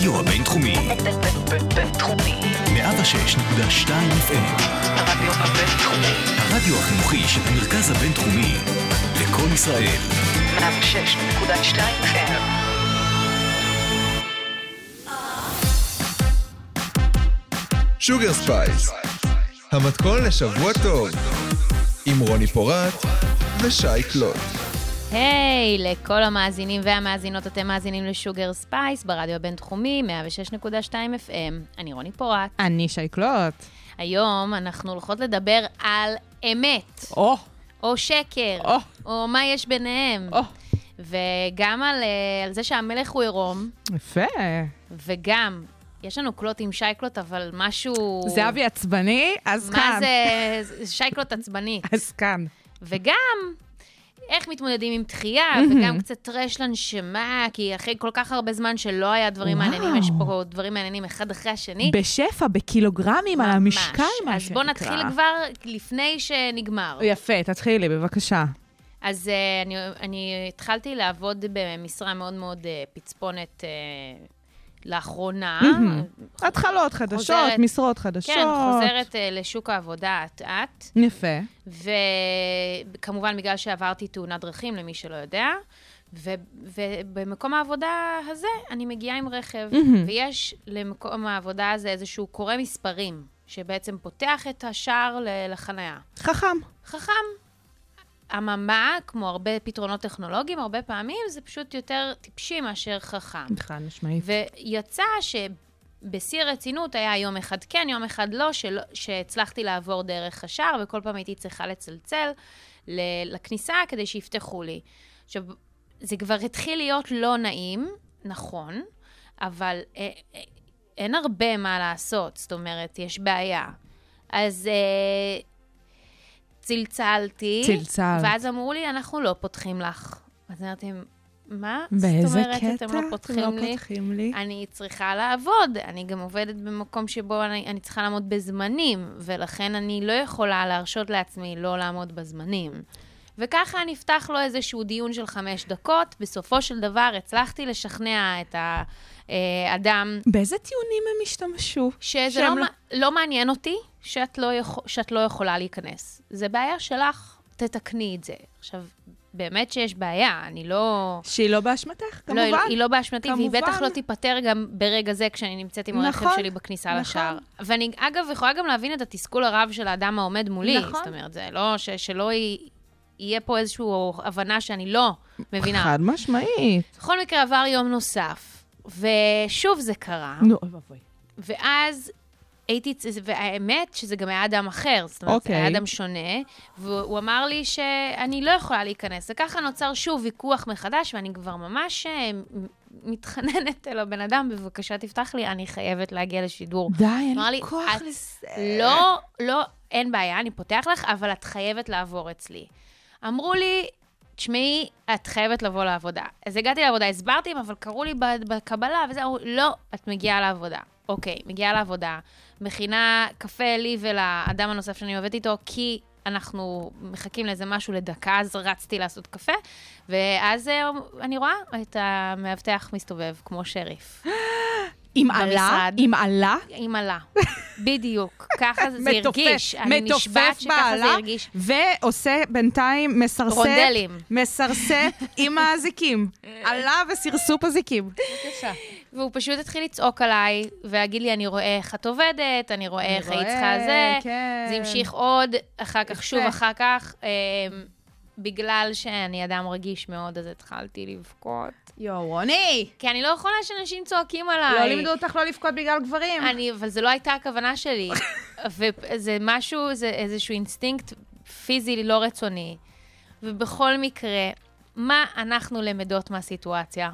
הרדיו הבינתחומי. בינתחומי. 106.2 FM. הרדיו הבינתחומי. הרדיו החינוכי של המרכז הבינתחומי. לקום ישראל. 106.2 FM. Sugar Spice, המתכון לשבוע טוב, עם רוני פורט ושי קלוט. היי, hey, לכל המאזינים והמאזינות, אתם מאזינים ל Sugar Spice ברדיו הבינתחומי, 106.2 FM. אני רוני פורט. אני שי קלוט. היום אנחנו הולכות לדבר על אמת, או, או שקר, או. או מה יש ביניהם. או. וגם על, אה, על זה שהמלך הוא עירום, יפה. וגם, יש לנו קלוט עם שי קלוט, אבל משהו... זהבי עצבני, אז מה כאן. זה זה שייקלוט עצבני. אז כאן. וגם, איך מתמודדים עם דחייה, וגם קצת טרש לנשמה, כי אחרי כל כך הרבה זמן שלא היה דברים. מעניינים, יש פה דברים מעניינים אחד אחרי השני. בשפע, בקילוגרמים, על. המשקל, מה אז בואו שנקרא. נתחיל כבר לפני שנגמר. יפה, תתחילי, בבקשה. אז uh, אני, אני התחלתי לעבוד במשרה מאוד מאוד uh, פצפונת uh, לאחרונה. התחלות חדשות, משרות חדשות. כן, חוזרת uh, לשוק העבודה אט-אט. יפה. וכמובן, בגלל שעברתי תאונת דרכים, למי שלא יודע, ו- ובמקום העבודה הזה אני מגיעה עם רכב. ויש למקום העבודה הזה איזשהו קורא מספרים, שבעצם פותח את השער לחניה. חכם. חכם. אממה, כמו הרבה פתרונות טכנולוגיים, הרבה פעמים זה פשוט יותר טיפשי מאשר חכם. חד משמעית. ויצא שבשיא הרצינות היה יום אחד כן, יום אחד לא, שלא שהצלחתי לעבור דרך השער, וכל פעם הייתי צריכה לצלצל ל- לכניסה כדי שיפתחו לי. עכשיו, זה כבר התחיל להיות לא נעים, נכון, אבל אה, אה, אין הרבה מה לעשות, זאת אומרת, יש בעיה. אז אה, צלצלתי, צלצלת. ואז אמרו לי, אנחנו לא פותחים לך. אז אמרתי, מה? באיזה זאת אומרת, קטע? אתם לא פותחים לי? פותחים לי. אני צריכה לעבוד, אני גם עובדת במקום שבו אני, אני צריכה לעמוד בזמנים, ולכן אני לא יכולה להרשות לעצמי לא לעמוד בזמנים. וככה נפתח לו איזשהו דיון של חמש דקות. בסופו של דבר הצלחתי לשכנע את האדם באיזה טיעונים הם השתמשו? שזה לא, לא- לא... לא מעניין אותי שאת לא, יכול, שאת לא יכולה להיכנס. זה בעיה שלך, תתקני את זה. עכשיו, באמת שיש בעיה, אני לא... שהיא לא באשמתך, כמובן. לא, היא- היא לא באשמתי, והיא כמובן. בטח לא תיפתר גם ברגע זה כשאני נמצאת עם הרכב נכון, שלי בכניסה נכון. לשער. ואני, אגב, יכולה גם להבין את התסכול הרב של האדם העומד מולי. נכון. זאת אומרת, זה לא, ש, שלא י- יהיה פה איזושהי הבנה שאני לא מבינה. חד משמעית. בכל מקרה, עבר יום נוסף, ושוב זה קרה, נו, אוי ואבוי. ואז הייתי, והאמת שזה גם היה אדם אחר, זאת אומרת, אוקיי. היה אדם שונה, והוא אמר לי שאני לא יכולה להיכנס. וככה נוצר שוב ויכוח מחדש, ואני כבר ממש אה, מתחננת אל הבן אדם, בבקשה תפתח לי, אני חייבת להגיע לשידור. די, אין לי כוח "את לזה. לא, לא, אין בעיה, אני פותח לך, אבל את חייבת לעבור אצלי. אמרו לי, תשמעי, את חייבת לבוא לעבודה. אז הגעתי לעבודה, הסברתי, אבל קראו לי בקבלה, וזה, אמרו, לא, את מגיעה לעבודה. אוקיי, מגיעה לעבודה, מכינה קפה לי ולאדם הנוסף שאני עובדת איתו, כי אנחנו מחכים לאיזה משהו לדקה, אז רצתי לעשות קפה, ואז אה, אני רואה את המאבטח מסתובב כמו שריף. עם עלה? עם עלה? עם עלה. בדיוק. ככה זה מתופף- הרגיש. אני נשבעת שככה זה בעלה, הרגיש. ועושה בינתיים מסרסט. רונדלים. מסרסט עם האזיקים. עלה וסרסופ הזיקים. בבקשה. והוא פשוט התחיל לצעוק עליי, ולהגיד לי, אני רואה איך את עובדת, אני רואה איך היית צריכה זה. כן. זה המשיך עוד, אחר כך. שוב אחר כך. אה, בגלל שאני אדם רגיש מאוד, אז התחלתי לבכות. יואו, רוני! כי אני לא יכולה שאנשים צועקים עליי. לא לימדו אותך לא לבכות בגלל גברים. אני, אבל זו לא הייתה הכוונה שלי. וזה משהו, זה איזשהו אינסטינקט פיזי לא רצוני. ובכל מקרה, מה אנחנו לומדות מהסיטואציה?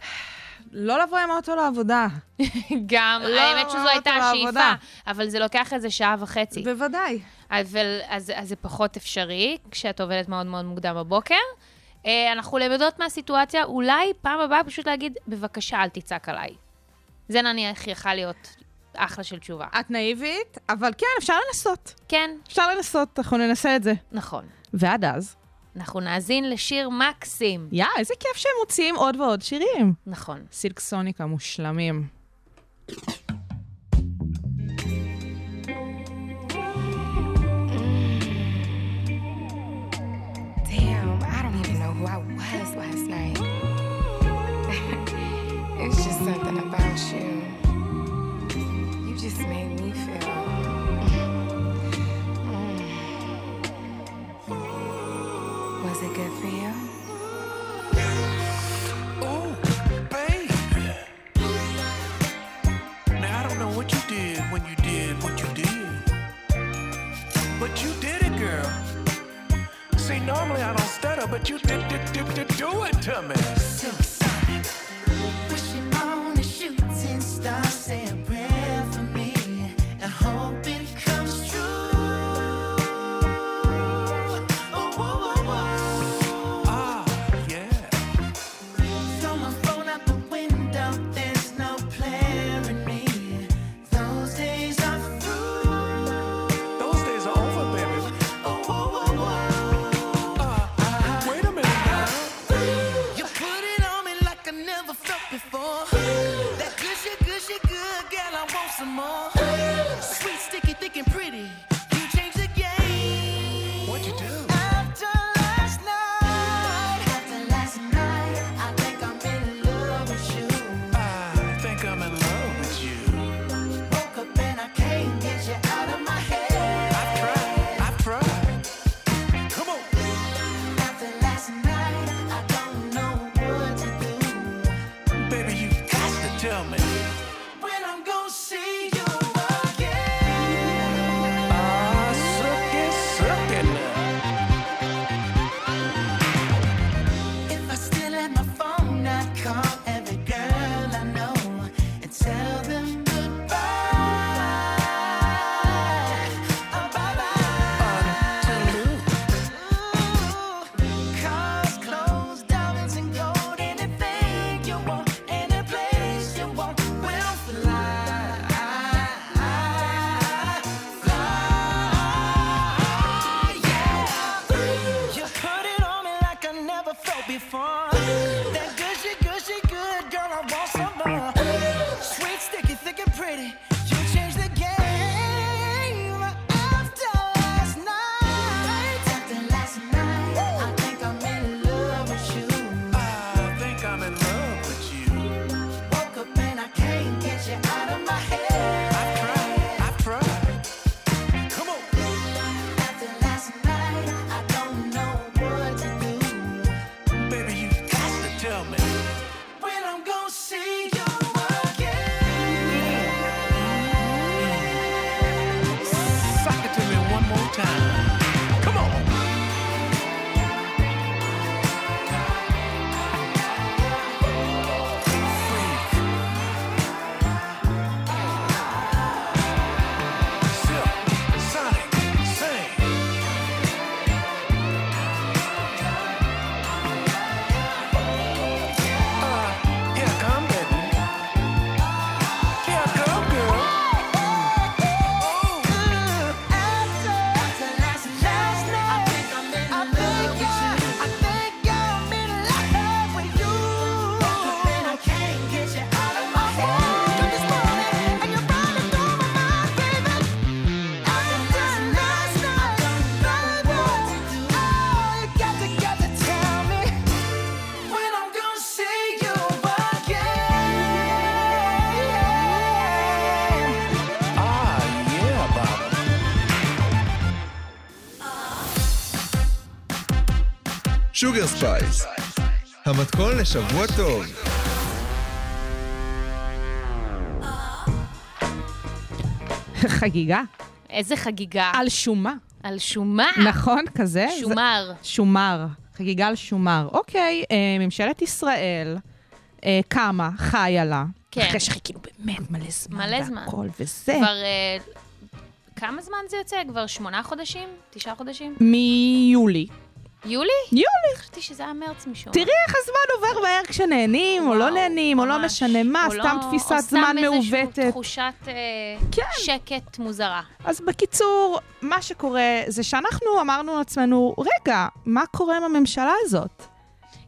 לא לבוא עם האוטו לעבודה. גם, לא, האמת שזו הייתה השאיפה. אבל זה לוקח איזה שעה וחצי. בוודאי. אבל, אז, אז זה פחות אפשרי, כשאת עובדת מאוד מאוד מוקדם בבוקר. אה, אנחנו לומדות מהסיטואציה, אולי פעם הבאה פשוט להגיד, בבקשה, אל תצעק עליי. זה נניח יכול להיות אחלה של תשובה. את נאיבית, אבל כן, אפשר לנסות. כן, אפשר לנסות, אנחנו ננסה את זה. נכון. ועד אז, אנחנו נאזין לשיר מקסים. יא, איזה כיף שהם מוציאים עוד ועוד שירים. נכון. סילק סוניקה מושלמים. it's just something about you. You just made me feel. me I don't stutter, but you did, did, did, did do it to me. Sugar Spice, המתכון לשבוע טוב. חגיגה. איזה חגיגה? על שומה. על שומה. נכון, כזה? שומר. זה... שומר. חגיגה על שומר. אוקיי, אה, ממשלת ישראל אה, קמה, חיה לה. כן. אחרי שחיכינו באמת מלא זמן. מלא זמן. והכל וזה. כבר... אה, כמה זמן זה יוצא? כבר שמונה חודשים? תשעה חודשים? מיולי. יולי? יולי. חשבתי שזה היה מרץ משום. תראי איך הזמן עובר מהר כשנהנים, וואו, או לא נהנים, ממש. או לא משנה מה, סתם לא, תפיסת זמן מעוותת. או סתם איזושהי תחושת אה, כן. שקט מוזרה. אז בקיצור, מה שקורה זה שאנחנו אמרנו לעצמנו, רגע, מה קורה עם הממשלה הזאת?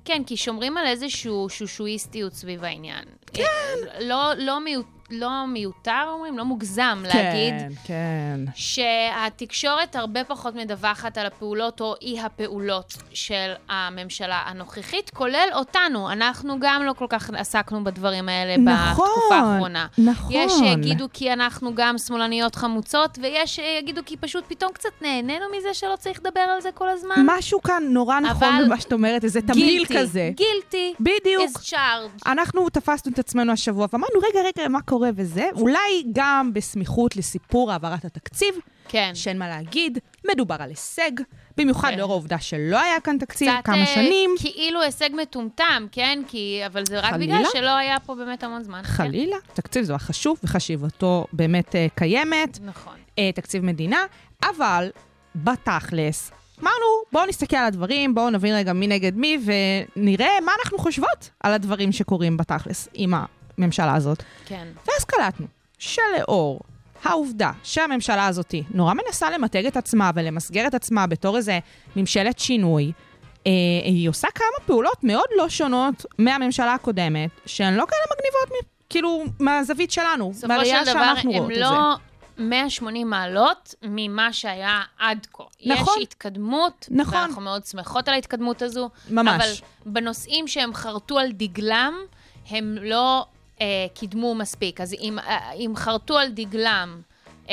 כן, כי שומרים על איזשהו שושואיסטיות סביב העניין. כן. אה, לא, לא מיות... לא מיותר, אומרים, לא מוגזם להגיד, כן, כן. שהתקשורת הרבה פחות מדווחת על הפעולות או אי הפעולות של הממשלה הנוכחית, כולל אותנו. אנחנו גם לא כל כך עסקנו בדברים האלה נכון, בתקופה האחרונה. נכון. יש שיגידו כי אנחנו גם שמאלניות חמוצות, ויש שיגידו כי פשוט פתאום קצת נהנינו מזה שלא צריך לדבר על זה כל הזמן. משהו כאן נורא נכון במה שאת אומרת, איזה תמליל כזה. גילטי. בדיוק. אנחנו תפסנו את עצמנו השבוע ואמרנו, רגע, רגע, מה קורה וזה? אולי גם בסמיכות לסיפור העברת התקציב, כן. שאין מה להגיד, מדובר על הישג, במיוחד כן. לאור העובדה שלא היה כאן תקציב קצת, כמה אה, שנים. כאילו הישג מטומטם, כן? כי, אבל זה רק חלילה? בגלל שלא היה פה באמת המון זמן. כן? חלילה, תקציב זה דבר חשוב וחשיבתו באמת אה, קיימת, נכון. אה, תקציב מדינה, אבל בתכלס, אמרנו, בואו נסתכל על הדברים, בואו נבין רגע מי נגד מי ונראה מה אנחנו חושבות על הדברים שקורים בתכלס עם הממשלה הזאת. כן. ואז קלטנו שלאור העובדה שהממשלה הזאת נורא מנסה למתג את עצמה ולמסגר את עצמה בתור איזה ממשלת שינוי, אה, היא עושה כמה פעולות מאוד לא שונות מהממשלה הקודמת, שהן לא כאלה מגניבות, כאילו, מהזווית שלנו, בסופו מהראייה של דבר, שאנחנו הם רואות את זה. לא 180 מעלות ממה שהיה עד כה. נכון. יש התקדמות, נכון. ואנחנו מאוד שמחות על ההתקדמות הזו. ממש. אבל בנושאים שהם חרטו על דגלם, הם לא אה, קידמו מספיק. אז אם, אה, אם חרטו על דגלם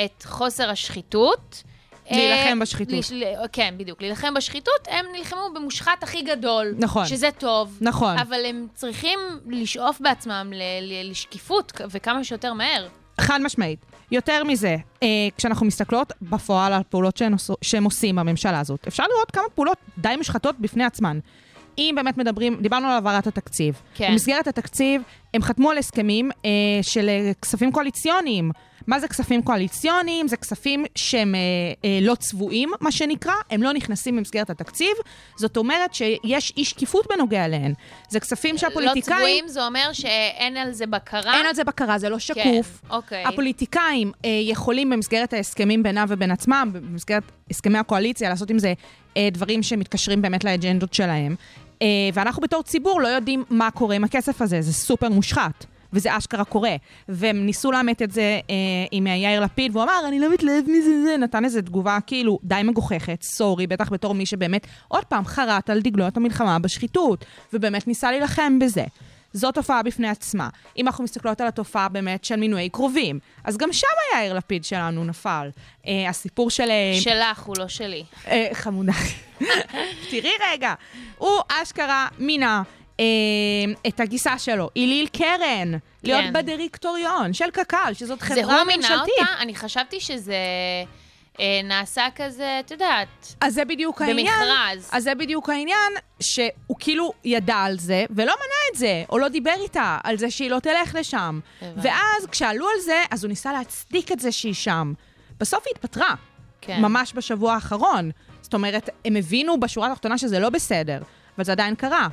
את חוסר השחיתות... אה, להילחם בשחיתות. לש- כן, בדיוק. להילחם בשחיתות, הם נלחמו במושחת הכי גדול. נכון. שזה טוב. נכון. אבל הם צריכים לשאוף בעצמם ל- לשקיפות, וכמה שיותר מהר. חד משמעית. יותר מזה, אה, כשאנחנו מסתכלות בפועל על הפעולות שהם, שהם עושים בממשלה הזאת, אפשר לראות כמה פעולות די מושחתות בפני עצמן. אם באמת מדברים, דיברנו על העברת התקציב. כן. במסגרת התקציב, הם חתמו על הסכמים אה, של אה, כספים קואליציוניים. מה זה כספים קואליציוניים? זה כספים שהם אה, אה, לא צבועים, מה שנקרא, הם לא נכנסים במסגרת התקציב. זאת אומרת שיש אי שקיפות בנוגע אליהן. זה כספים לא שהפוליטיקאים... צבועים, זה אומר שאין על זה בקרה? אין על זה בקרה, זה לא שקוף. כן, אוקיי. הפוליטיקאים אה, יכולים במסגרת ההסכמים בינם ובין עצמם, במסגרת הסכמי הקואליציה, לעשות עם זה אה, דברים שמתקשרים באמת לאג'נדות שלהם. אה, ואנחנו בתור ציבור לא יודעים מה קורה עם הכסף הזה, זה סופר מושחת. וזה אשכרה קורה. והם ניסו לאמת את זה אה, עם יאיר לפיד, והוא אמר, אני לא מתלהב מזה, זה, נתן איזו תגובה כאילו די מגוחכת, סורי, בטח בתור מי שבאמת, עוד פעם, חרט על דגלו את המלחמה בשחיתות, ובאמת ניסה להילחם בזה. זו תופעה בפני עצמה. אם אנחנו מסתכלות על התופעה באמת של מינויי קרובים, אז גם שם יאיר לפיד שלנו נפל. אה, הסיפור של... אה, שלך, הוא לא שלי. אה, חמודה. תראי רגע, הוא אשכרה מינה אה, את הגיסה שלו, איליל קרן, להיות בדירקטוריון של קק"ל, שזאת זה חברה הוא מינה ממשלתית. אותה? אני חשבתי שזה נעשה כזה, את יודעת, אז זה בדיוק העניין. במכרז. אז זה בדיוק העניין, שהוא כאילו ידע על זה, ולא מנע את זה, או לא דיבר איתה על זה שהיא לא תלך לשם. הבנתי. ואז כשעלו על זה, אז הוא ניסה להצדיק את זה שהיא שם. בסוף היא התפטרה. כן. ממש בשבוע האחרון. זאת אומרת, הם הבינו בשורה התחתונה שזה לא בסדר, אבל זה עדיין קרה.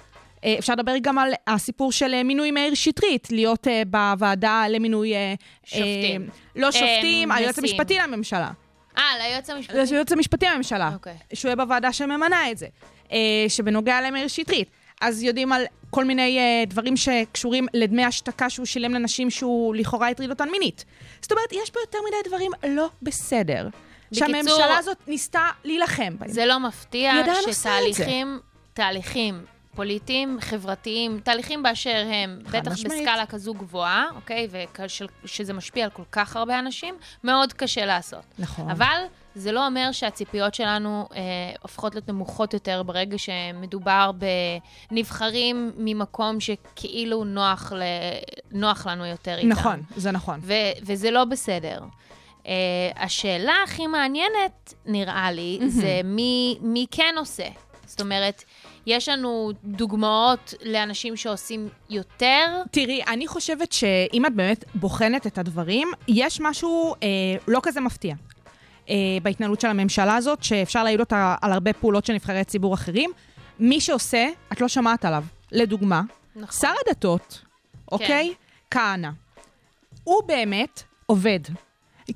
אה, אפשר לדבר גם על הסיפור של אה, מינוי מאיר שטרית, להיות אה, בוועדה למינוי... אה, שופטים. אה, לא שופטים, אה, היועץ. המשפטי לממשלה. אה, ליועץ המשפטי. זה היועץ המשפטי לממשלה, אוקיי. שהוא יהיה בוועדה שממנה את זה, אה, שבנוגע למאיר שטרית. אז יודעים על כל מיני אה, דברים שקשורים לדמי השתקה שהוא שילם לנשים שהוא לכאורה הטריד אותן מינית. זאת אומרת, יש פה יותר מדי דברים לא בסדר. בקיצור- שהממשלה הזאת ניסתה להילחם בהם. זה לא מפתיע. שתהליכים, תהליכים פוליטיים, חברתיים, תהליכים באשר הם, בטח משמעית. בסקאלה כזו גבוהה, אוקיי, ושזה משפיע על כל כך הרבה אנשים, מאוד קשה לעשות. נכון. אבל זה לא אומר שהציפיות שלנו אה, הופכות להיות נמוכות יותר ברגע שמדובר בנבחרים ממקום שכאילו נוח, ל... נוח לנו יותר איתם. נכון, זה נכון. ו- וזה לא בסדר. Uh, השאלה הכי מעניינת, נראה לי, mm-hmm. זה מי, מי כן עושה. זאת אומרת, יש לנו דוגמאות לאנשים שעושים יותר, תראי, אני חושבת שאם את באמת בוחנת את הדברים, יש משהו אה, לא כזה מפתיע. אה, בהתנהלות של הממשלה הזאת, שאפשר להעיד אותה על הרבה פעולות של נבחרי ציבור אחרים. מי שעושה, את לא שמעת עליו. לדוגמה, נכון. שר הדתות, אוקיי? כהנא. הוא באמת עובד.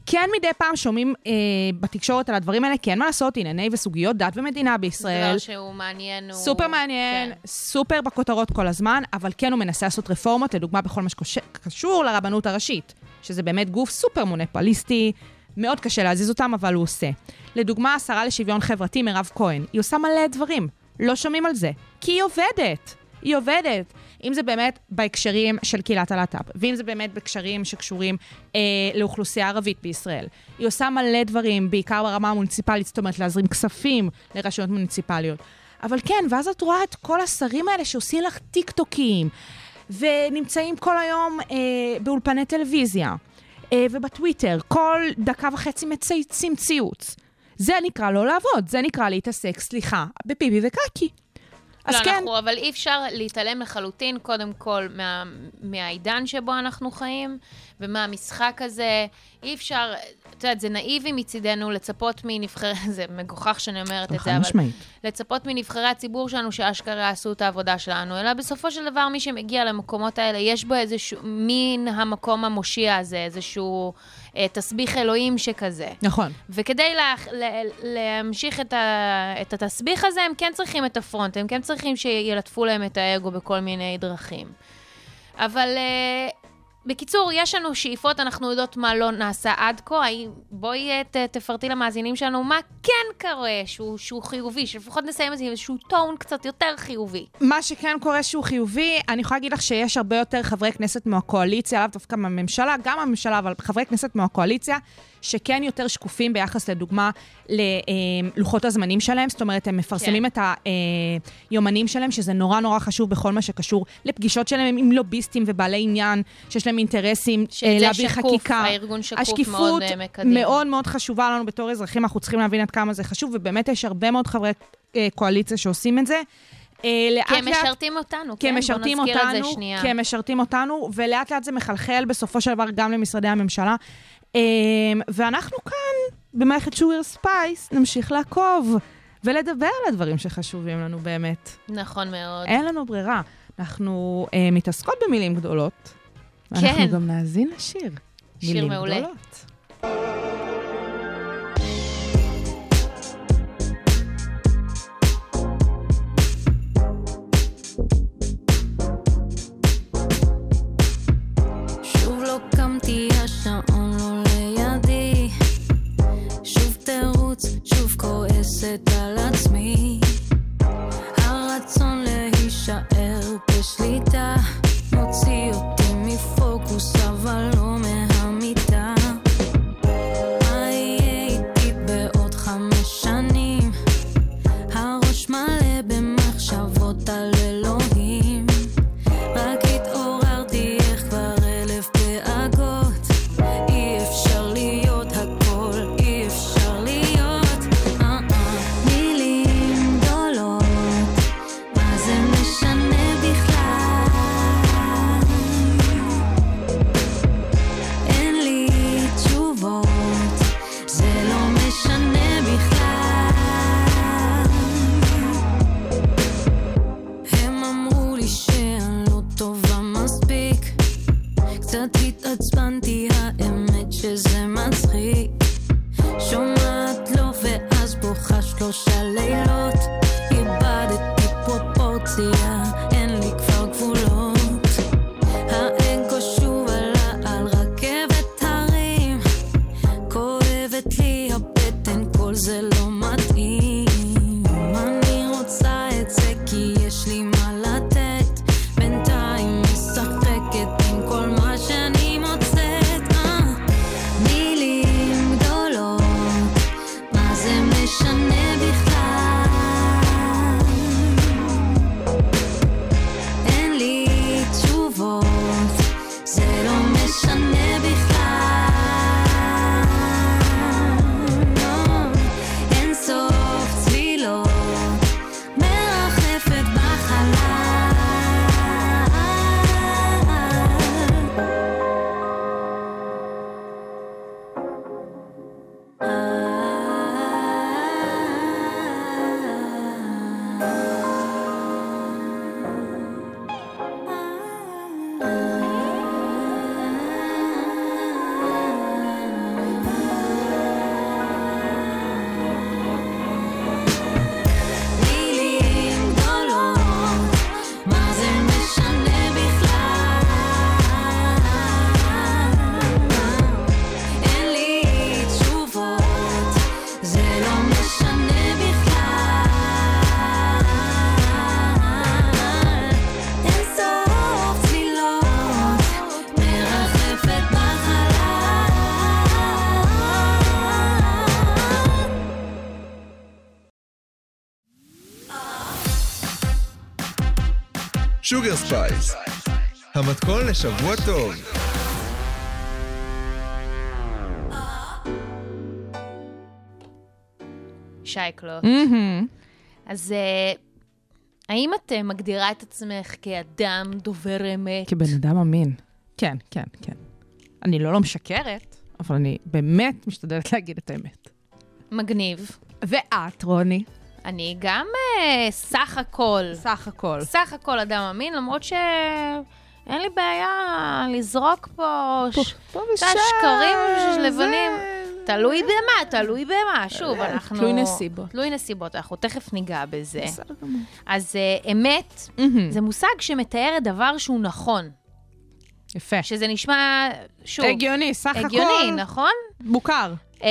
כן מדי פעם שומעים אה, בתקשורת על הדברים האלה, כי אין מה לעשות, ענייני וסוגיות דת ומדינה זה בישראל. דבר שהוא מעניין, הוא... סופר מעניין, כן. סופר בכותרות כל הזמן, אבל כן הוא מנסה לעשות רפורמות, לדוגמה בכל מה שקשור לרבנות הראשית. שזה באמת גוף סופר מונופליסטי, מאוד קשה להזיז אותם, אבל הוא עושה. לדוגמה, השרה לשוויון חברתי, מירב כהן, היא עושה מלא דברים, לא שומעים על זה, כי היא עובדת. היא עובדת. אם זה באמת בהקשרים של קהילת הלהט"ב, ואם זה באמת בהקשרים שקשורים אה, לאוכלוסייה ערבית בישראל. היא עושה מלא דברים, בעיקר ברמה המוניציפלית, זאת אומרת, להזרים כספים לרשויות מוניציפליות. אבל כן, ואז את רואה את כל השרים האלה שעושים לך טיקטוקים, ונמצאים כל היום אה, באולפני טלוויזיה, אה, ובטוויטר, כל דקה וחצי מצייצים ציוץ. זה נקרא לא לעבוד, זה נקרא להתעסק, סליחה, בפיבי וקקי. אז לא, כן, אנחנו, אבל אי אפשר להתעלם לחלוטין, קודם כל, מה, מהעידן שבו אנחנו חיים, ומהמשחק הזה. אי אפשר, את יודעת, זה נאיבי מצידנו לצפות מנבחרי, זה מגוחך שאני אומרת את זה, אבל משמעית. לצפות מנבחרי הציבור שלנו שאשכרה יעשו את העבודה שלנו, אלא בסופו של דבר, מי שמגיע למקומות האלה, יש בו איזשהו, מין המקום המושיע הזה, איזשהו תסביך אלוהים שכזה. נכון. וכדי לה, לה, להמשיך את, ה, את התסביך הזה, הם כן צריכים את הפרונט, הם כן צריכים שילטפו להם את האגו בכל מיני דרכים. אבל uh, בקיצור, יש לנו שאיפות, אנחנו יודעות מה לא נעשה עד כה. בואי אה, ת, תפרטי למאזינים שלנו מה כן קורה שהוא, שהוא חיובי, שלפחות נסיים את זה עם איזשהו טון קצת יותר חיובי. מה שכן קורה שהוא חיובי, אני יכולה להגיד לך שיש הרבה יותר חברי כנסת מהקואליציה, לאו דווקא מהממשלה, גם הממשלה, אבל חברי כנסת מהקואליציה, שכן יותר שקופים ביחס, לדוגמה, ללוחות הזמנים שלהם. זאת אומרת, הם מפרסמים כן. את היומנים שלהם, שזה נורא נורא חשוב בכל מה שקשור לפגישות שלהם עם לוביסטים ובעלי עניין, שיש להם אינטרסים שזה אה, להעביר שקוף, חקיקה. הארגון שקוף מאוד, השקיפות אה, מקדם. מאוד מאוד חשובה לנו בתור אזרחים, אנחנו צריכים להבין עד כמה זה חשוב, ובאמת יש הרבה מאוד חברי אה, קואליציה שעושים את זה. אה, לאט כי הם לאט- משרתים אותנו, כן? משרתים בוא נזכיר את אותנו, זה שנייה. כי הם משרתים אותנו, ולאט לאט זה מחלחל בסופו של דבר גם למשרדי הממשלה. אמ, ואנחנו כאן, במערכת Sugar Spice, נמשיך לעקוב ולדבר על הדברים שחשובים לנו באמת. נכון מאוד. אין לנו ברירה. אנחנו אה, מתעסקות במילים גדולות, ואנחנו כן. גם נאזין לשיר. שיר מילים מעולה. גדולות. Sugar Spice, המתכון לשבוע טוב. שי קלוט. מהמם. אז אה, האם את אה, מגדירה את עצמך כאדם דובר אמת? כבן אדם אמין. כן, כן, כן. אני לא לא משקרת, אבל אני באמת משתדלת להגיד את האמת. מגניב. ואת, רוני? אני גם אה, סך הכל, סך הכל. סך הכל אדם אמין, למרות שאין לי בעיה לזרוק פה ש... פה את השקרים לבנים. תלוי במה, תלוי במה. שוב, אנחנו... תלוי נסיבות. תלוי נסיבות, אנחנו תכף ניגע בזה. בסדר גמור. אז אה, אמת, מהמם. זה מושג שמתאר דבר שהוא נכון. יפה. שזה נשמע, שוב, הגיוני, סך הכל. הגיוני, נכון? מוכר. אמ,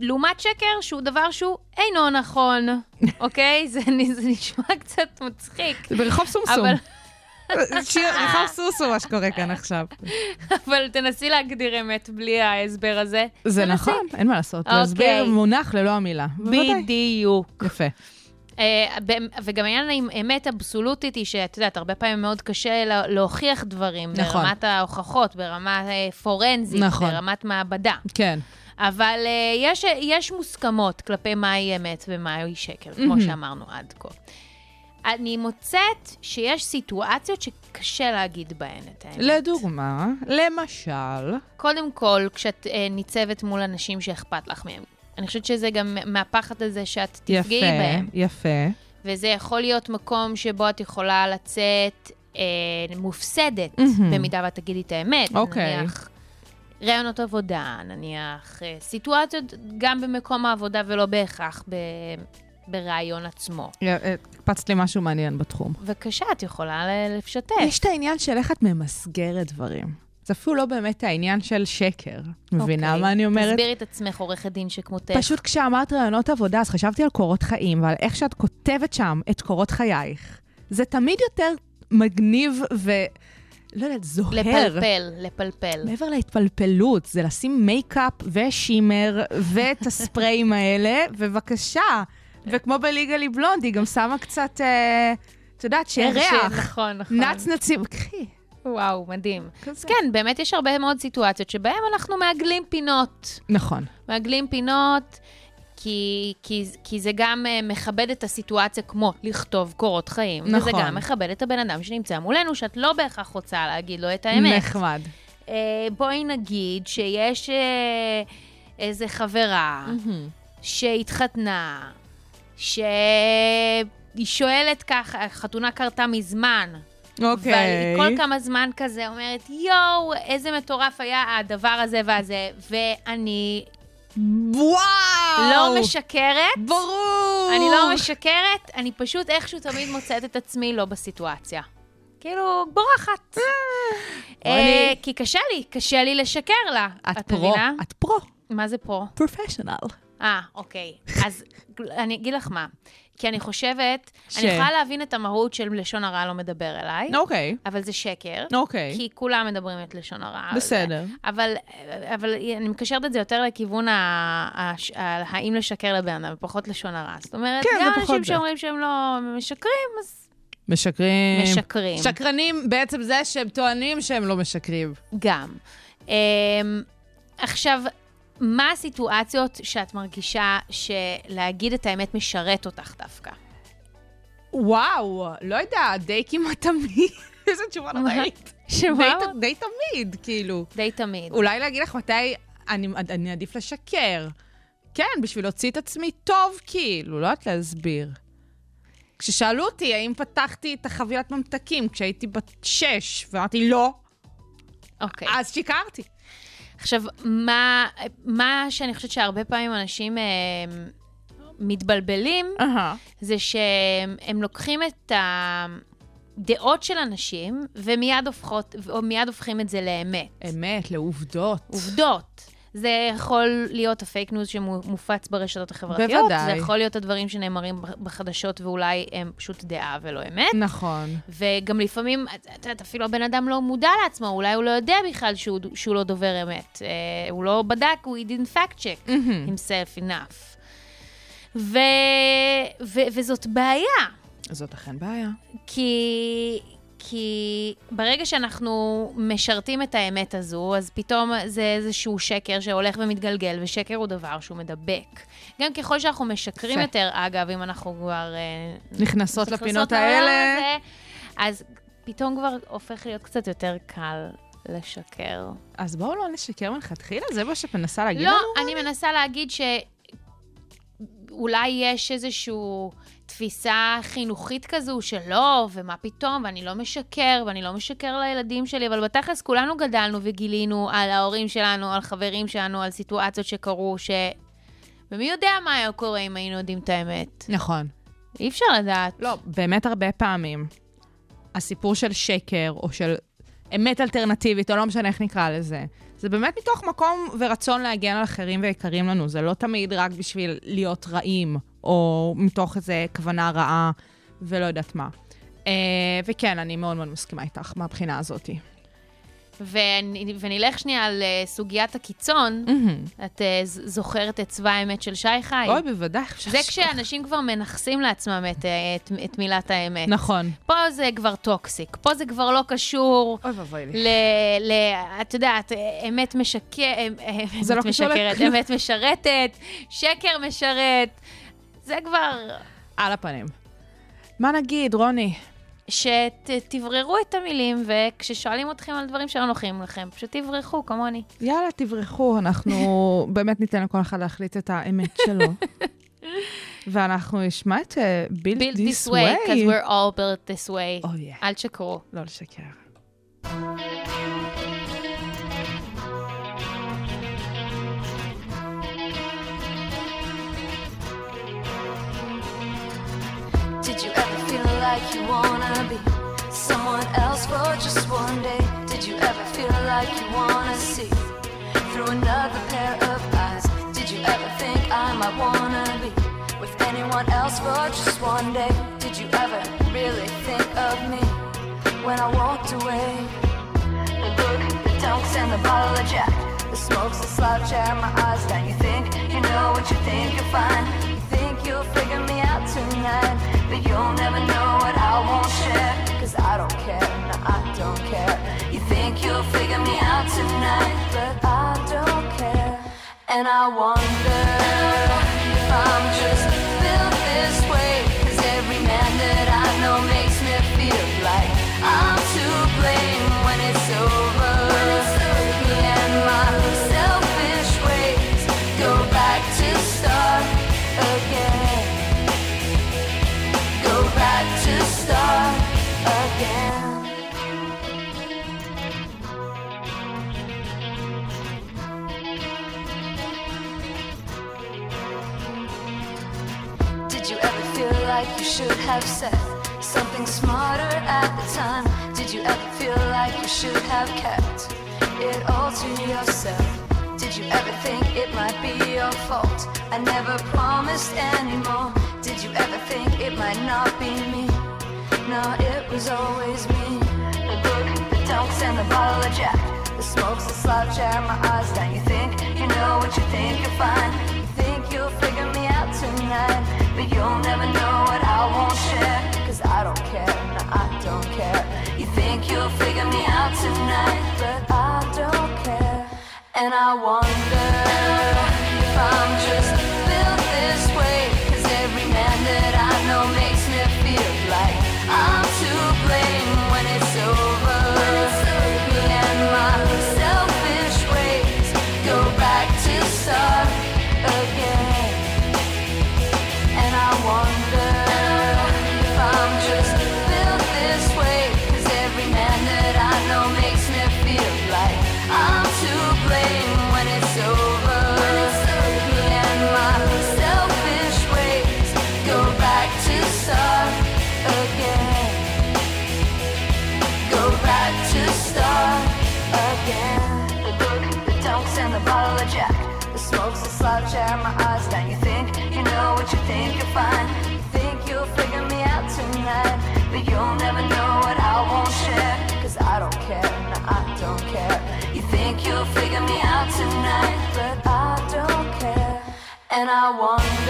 לעומת שקר, שהוא דבר שהוא אינו נכון, אוקיי? זה, זה נשמע קצת מצחיק, זה ברחוב סומסום. אבל, שיר, רחוב סוסו, מה שקורה כאן עכשיו. אבל תנסי להגדיר אמת בלי ההסבר הזה. זה. נכון, אין מה לעשות. אוקיי. להסביר מונח ללא המילה. בדיוק. יפה. אה, וגם העניין עם אמת אבסולוטית היא שאת יודעת, הרבה פעמים מאוד קשה לה- להוכיח דברים. נכון. ברמת ההוכחות, ברמה אה, פורנזית, נכון. ברמת מעבדה. כן. אבל אה, יש, יש מוסכמות כלפי מהי אמת ומהי שקר, כמו מהמם. שאמרנו עד כה. אני מוצאת שיש סיטואציות שקשה להגיד בהן את האמת. לדוגמה, למשל, קודם כל, כשאת אה, ניצבת מול אנשים שאכפת לך מהם. אני חושבת שזה גם מהפחד הזה שאת תפגעי יפה, בהם. יפה. וזה יכול להיות מקום שבו את יכולה לצאת אה, מופסדת, מהמם. במידה ואת תגידי את האמת. אוקיי. נניח רעיונות עבודה, נניח אה, סיטואציות גם במקום העבודה ולא בהכרח ב, ברעיון עצמו. י- אה, הקפצת לי משהו מעניין בתחום. בבקשה, את יכולה ל- לשתף. יש את העניין של איך את ממסגרת דברים. זה אפילו לא באמת העניין של שקר. מבינה אוקיי. מה אני אומרת? תסבירי את עצמך, עורכת דין שכמותך. פשוט כשאמרת רעיונות עבודה, אז חשבתי על קורות חיים ועל איך שאת כותבת שם את קורות חייך. זה תמיד יותר מגניב ו... לא יודעת, זוהר. לפלפל, לפלפל. מעבר להתפלפלות, זה לשים מייקאפ ו shimmer ואת הספריים האלה, ובבקשה. וכמו ב Legally Blonde, היא גם שמה קצת, אה, את יודעת, שיהיה ריח. נכון, נכון. נצנצים, קחי. וואו, מדהים. כזה. אז כן, באמת יש הרבה מאוד סיטואציות שבהן אנחנו מעגלים פינות. נכון. מעגלים פינות, כי, כי, כי זה גם אה, מכבד את הסיטואציה כמו לכתוב קורות חיים. וזה נכון. גם מכבד את הבן אדם שנמצא מולנו, שאת לא בהכרח רוצה להגיד לו את האמת. נחמד. Uh, בואי נגיד שיש uh, איזה חברה שהתחתנה, שהיא שואלת ככה, החתונה קרתה מזמן. אוקיי. אבל היא כל כמה זמן כזה אומרת, יואו, איזה מטורף היה הדבר הזה והזה, ואני וואו! לא משקרת. ברור! אני לא משקרת, אני פשוט איכשהו תמיד מוצאת את עצמי לא בסיטואציה. כאילו, בורחת. אה, אני- כי קשה לי, קשה לי לשקר לה. את פרו. את פרו. מה זה פרו? פרופשיונל. אה, אוקיי. אז אני אגיד לך מה. כי אני חושבת, ש- אני יכולה להבין את המהות של לשון הרע לא מדבר אליי, אוקיי. אבל זה שקר. אוקיי. כי כולם מדברים את לשון הרע. בסדר. אבל, אבל אני מקשרת את זה יותר לכיוון ה, ה, ה, האם לשקר לבן אדם, ופחות לשון הרע. זאת אומרת, כן, גם פחות אנשים. שאומרים שהם לא משקרים, אז משקרים. משקרים. שקרנים בעצם זה שהם טוענים שהם לא משקרים. גם. Um, עכשיו, מה הסיטואציות שאת מרגישה שלהגיד את האמת משרת אותך דווקא? וואו, לא יודע, די כמעט תמיד. איזה תשובה נוראית. שמה? די- די תמיד, כאילו. די תמיד. אולי להגיד לך מתי אני, אני עדיף לשקר. כן, בשביל להוציא את עצמי טוב, כאילו, לא יודעת להסביר. כששאלו אותי האם פתחתי את החבילת ממתקים כשהייתי בת שש, ואמרתי לא, אוקיי. אז שיקרתי. עכשיו, מה, מה שאני חושבת שהרבה פעמים אנשים אה, מתבלבלים, אהה. זה שהם לוקחים את הדעות של אנשים ומיד הופכות, מיד הופכים את זה לאמת. אמת, לעובדות. עובדות. זה יכול להיות הפייק ניוז שמופץ ברשתות החברתיות. בוודאי. זה יכול להיות הדברים שנאמרים בחדשות ואולי הם פשוט דעה ולא אמת. נכון. וגם לפעמים, את יודעת, אפילו הבן אדם לא מודע לעצמו, אולי הוא לא יודע בכלל שהוא, שהוא לא דובר אמת. אה, הוא לא בדק, הוא didn't fact check himself enough. ו, ו, וזאת בעיה. זאת אכן בעיה. כי, כי ברגע שאנחנו משרתים את האמת הזו, אז פתאום זה איזשהו שקר שהולך ומתגלגל, ושקר הוא דבר שהוא מדבק. גם ככל שאנחנו משקרים יפה. יותר, אגב, אם אנחנו כבר... אה, נכנסות לפינות האלה. הזה, אז פתאום כבר הופך להיות קצת יותר קל לשקר. אז בואו לא נשקר מלכתחילה, זה מה שאת מנסה להגיד לא, לנו? אני מנסה להגיד שאולי יש איזושהי תפיסה חינוכית כזו שלא, ומה פתאום, ואני לא משקר, ואני לא משקר לילדים שלי, אבל בתכלס כולנו גדלנו וגילינו על ההורים שלנו, על חברים שלנו, על סיטואציות שקרו, ש... ומי יודע מה היה קורה אם היינו יודעים את האמת. נכון. אי אפשר לדעת. לא, באמת הרבה פעמים, הסיפור של שקר, או של אמת אלטרנטיבית, או לא משנה איך נקרא לזה, זה באמת מתוך מקום ורצון להגן על אחרים ויקרים לנו. זה לא תמיד רק בשביל להיות רעים, או מתוך איזו כוונה רעה, ולא יודעת מה. Uh, וכן, אני מאוד מאוד מסכימה איתך מהבחינה הזאת. ונ- ונלך שנייה על אה, סוגיית הקיצון. את אה, ז- זוכרת את צבא האמת של שי חי? אוי, בוודאי, זה. כשאנשים כבר מנכסים לעצמם את, את, את מילת האמת. נכון. פה זה כבר טוקסיק, פה זה כבר לא קשור אוי ואבוי לי. ל... ל את יודעת, אמת משקרת, זה לא קשור משקרת, לכלום. אמת משרתת, שקר משרת, זה כבר... על הפנים. מה נגיד, רוני? שתבררו את המילים, וכששואלים אתכם על דברים שלא נוחים לכם, פשוט תברחו, כמוני. יאללה, תברחו, אנחנו באמת ניתן לכל אחד להחליט את האמת שלו. ואנחנו נשמע את אה, Build, Build This this way, because Way. we're all built this way. Oh, yeah. אל תשקרו. לא לשקר. Like you wanna be someone else for just one day? Did you ever feel like you wanna see through another pair of eyes? Did you ever think I might wanna be with anyone else for just one day? Did you ever really think of me when I walked away? The look, the dunks, and the bottle of Jack. The smoke's a slouch out my eyes down. You think you know what you think you're fine. Tonight. But you'll never know what I won't share. Cause I don't care, no, I don't care. You think you'll figure me out tonight. But I don't care. And I wonder if I'm just should have said something smarter at the time? Did you ever feel like you should have kept it all to yourself? Did you ever think it might be your fault? I never promised anymore. Did you ever think it might not be me? No, it was always me. The book, the dunks, and the bottle of Jack. The smoke's the slouch out my eyes down. You think you know what you think you're fine. You think I want. Think you'll figure me out tonight. But you'll never know what I won't share. Cause I don't care, I don't care. You think you'll figure me out tonight. But I don't care. And I wonder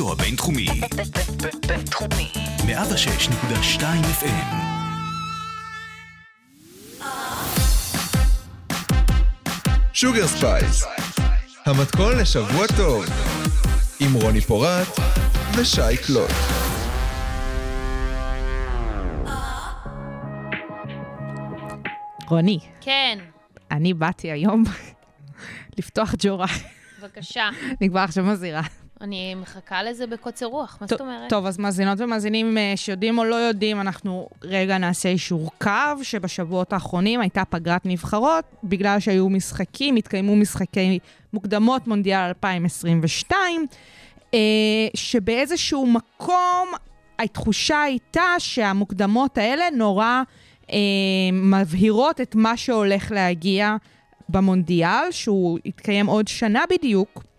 הרדיו הבינתחומי, בינתחומי. 106.2 FM. Sugar Spice, המתכון לשבוע טוב, עם רוני פורט ושי קלוט. רוני, כן, אני באתי היום לפתוח ג'ורה. בבקשה. אני כבר עכשיו מזהירה. אני מחכה לזה בקוצר רוח, מה זאת אומרת? טוב, אז מאזינות ומאזינים אה, שיודעים או לא יודעים, אנחנו רגע נעשה אישור קו, שבשבועות האחרונים הייתה פגרת נבחרות, בגלל שהיו משחקים, התקיימו משחקי מוקדמות מונדיאל 2022, אה, שבאיזשהו מקום התחושה הייתה שהמוקדמות האלה נורא אה, מבהירות את מה שהולך להגיע במונדיאל, שהוא יתקיים עוד שנה בדיוק.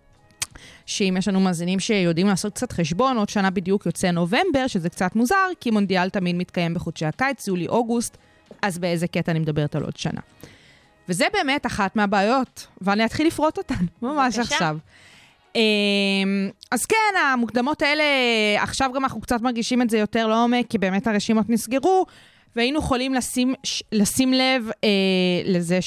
שאם יש לנו מאזינים שיודעים לעשות קצת חשבון, עוד שנה בדיוק יוצא נובמבר, שזה קצת מוזר, כי מונדיאל תמיד מתקיים בחודשי הקיץ, יולי-אוגוסט, אז באיזה קטע אני מדברת על עוד שנה. וזה באמת אחת מהבעיות, ואני אתחיל לפרוט אותן, ממש בבקשה. עכשיו. אמ, אז כן, המוקדמות האלה, עכשיו גם אנחנו קצת מרגישים את זה יותר לעומק, כי באמת הרשימות נסגרו, והיינו יכולים לשים, לשים לב אה, לזה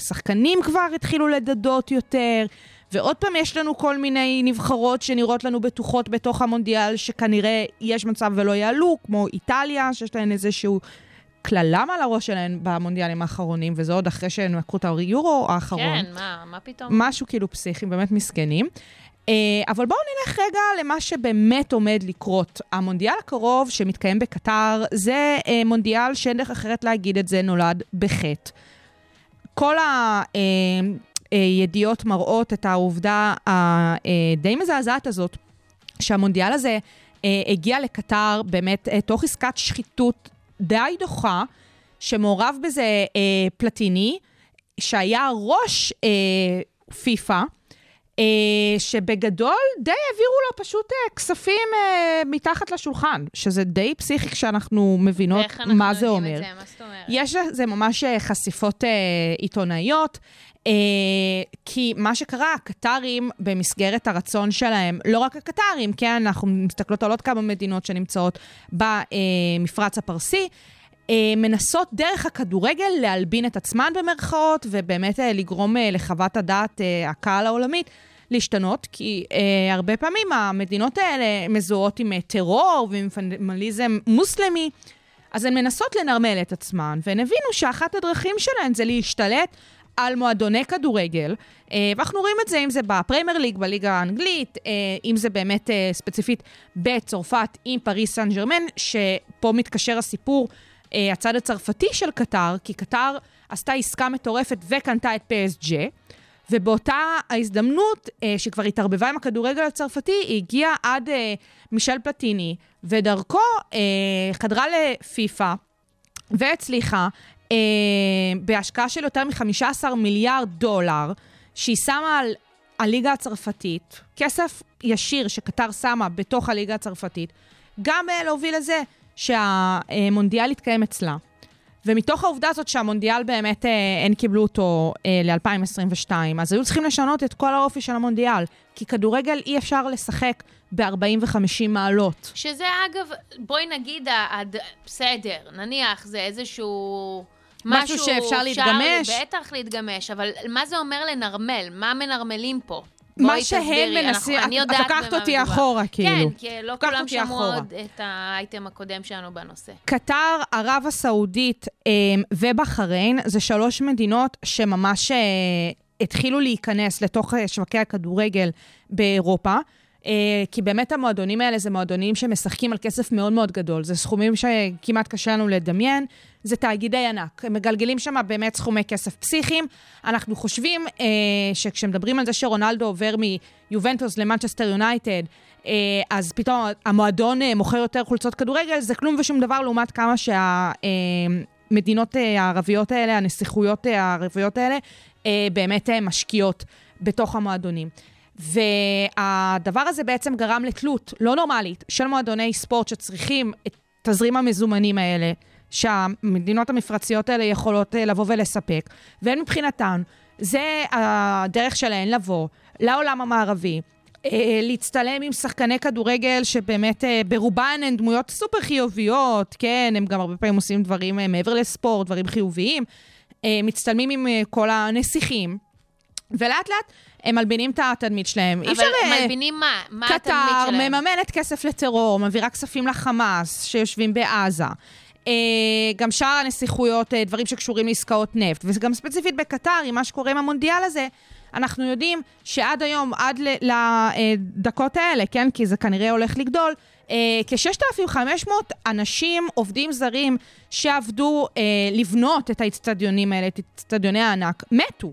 שהשחקנים כבר התחילו לדדות יותר, ועוד פעם יש לנו כל מיני נבחרות שנראות לנו בטוחות בתוך המונדיאל, שכנראה יש מצב ולא יעלו, כמו איטליה, שיש להן איזשהו קללה מעל הראש שלהן במונדיאלים האחרונים, וזה עוד אחרי שהן לקחו את היורו האחרון. כן, מה, מה פתאום? משהו כאילו פסיכי, באמת מסכנים. אה, אבל בואו נלך רגע למה שבאמת עומד לקרות. המונדיאל הקרוב שמתקיים בקטר, זה אה, מונדיאל שאין דרך אחרת להגיד את זה, נולד בחטא. כל הידיעות מראות את העובדה הדי מזעזעת הזאת, שהמונדיאל הזה אה, הגיע לקטר באמת אה, תוך עסקת שחיתות די דוחה, שמעורב בזה אה, פלטיני, שהיה ראש אה, פיפ"א, אה, שבגדול די העבירו לו פשוט אה, כספים אה, מתחת לשולחן, שזה די פסיכי כשאנחנו מבינות ואיך אנחנו מה זה יודעים אומר. את זה? מה זאת אומרת? יש לזה ממש אה, חשיפות אה, עיתונאיות, אה, כי מה שקרה, הקטרים, במסגרת הרצון שלהם, לא רק הקטרים, כן, אנחנו מסתכלות על עוד כמה מדינות שנמצאות במפרץ הפרסי, אה, מנסות דרך הכדורגל להלבין את עצמן במרכאות, ובאמת אה, לגרום אה, לחוות הדעת אה, הקהל העולמית להשתנות, כי אה, הרבה פעמים המדינות האלה מזוהות עם טרור ועם פנדמליזם מוסלמי, אז הן מנסות לנרמל את עצמן, והן הבינו שאחת הדרכים שלהן זה להשתלט על מועדוני כדורגל, אה, ואנחנו רואים את זה, אם זה בפריימר ליג, בליגה האנגלית, אה, אם זה באמת אה, ספציפית בצרפת עם פריס סן ג'רמן, שפה מתקשר הסיפור, אה, הצד הצרפתי של קטר, כי קטר עשתה עסקה מטורפת וקנתה את PSG, ובאותה ההזדמנות, אה, שכבר התערבבה עם הכדורגל הצרפתי, היא הגיעה עד אה, מישל פלטיני, ודרכו אה, חדרה לפיפ"א, והצליחה, אה, בהשקעה של יותר מ-15 מיליארד דולר, שהיא שמה על הליגה הצרפתית, כסף ישיר שקטר שמה בתוך הליגה הצרפתית, גם אה, להוביל לזה שהמונדיאל יתקיים אצלה. ומתוך העובדה הזאת שהמונדיאל באמת, אה, הם קיבלו אותו אה, ל-2022, אז היו צריכים לשנות את כל האופי של המונדיאל. כי כדורגל אי אפשר לשחק ב-40 ו-50 מעלות. שזה אגב, בואי נגיד, הד- בסדר, נניח זה איזשהו... משהו שאפשר להתגמש. בטח להתגמש, אבל מה זה אומר לנרמל? מה מנרמלים פה? מה שהם. מנסים, את- לוקחת אותי. אחורה, כאילו. כן, כי לא כולם שמעו. עוד את האייטם הקודם שלנו בנושא. קטר, ערב הסעודית אה, ובחריין זה שלוש מדינות שממש אה, התחילו להיכנס לתוך אה, שווקי הכדורגל באירופה. אה, כי באמת המועדונים האלה זה מועדונים שמשחקים על כסף מאוד מאוד גדול. זה סכומים שכמעט קשה לנו לדמיין. זה תאגידי ענק. הם מגלגלים שם באמת סכומי כסף פסיכיים. אנחנו חושבים אה, שכשמדברים על זה שרונלדו עובר מיובנטוס למנצ'סטר יונייטד, אה, אז פתאום המועדון אה, מוכר יותר חולצות כדורגל, זה כלום ושום דבר לעומת כמה שהמדינות אה, הערביות האלה, הנסיכויות אה, הערביות האלה, אה, באמת אה, משקיעות בתוך המועדונים. והדבר הזה בעצם גרם לתלות לא נורמלית של מועדוני ספורט שצריכים את תזרים המזומנים האלה, שהמדינות המפרציות האלה יכולות אה, לבוא ולספק, והן מבחינתן, זה הדרך שלהן לבוא לעולם המערבי, אה, להצטלם עם שחקני כדורגל שבאמת אה, ברובן הן דמויות סופר חיוביות, כן, הם גם הרבה פעמים עושים דברים אה, מעבר לספורט, דברים חיוביים. אה, מצטלמים עם אה, כל הנסיכים, ולאט לאט הם מלבינים את התדמית שלהם. אבל אפשר... אה, מלבינים מה? מה התדמית קטר שלהם? מממנת כסף לטרור, מעבירה כספים לחמאס שיושבים בעזה. אה, גם שאר הנסיכויות, אה, דברים שקשורים לעסקאות נפט. וגם ספציפית בקטר, עם מה שקורה עם המונדיאל הזה, אנחנו יודעים שעד היום, עד לדקות האלה, כן, כי זה כנראה הולך לגדול, אה, כ-6,500 אנשים, עובדים זרים, שעבדו אה, לבנות את האצטדיונים האלה, את אצטדיוני הענק, מתו.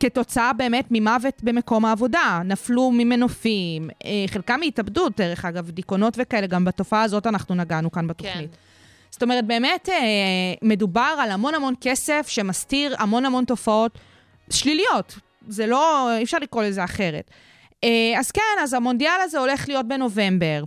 כתוצאה באמת ממוות במקום העבודה. נפלו ממנופים, אה, חלקם מהתאבדות, דרך אגב, דיכאונות וכאלה, גם בתופעה הזאת אנחנו נגענו כאן בתוכנית. כן. זאת אומרת, באמת אה, מדובר על המון המון כסף שמסתיר המון המון תופעות שליליות. זה לא, אי אפשר לקרוא לזה אחרת. אה, אז כן, אז המונדיאל הזה הולך להיות בנובמבר.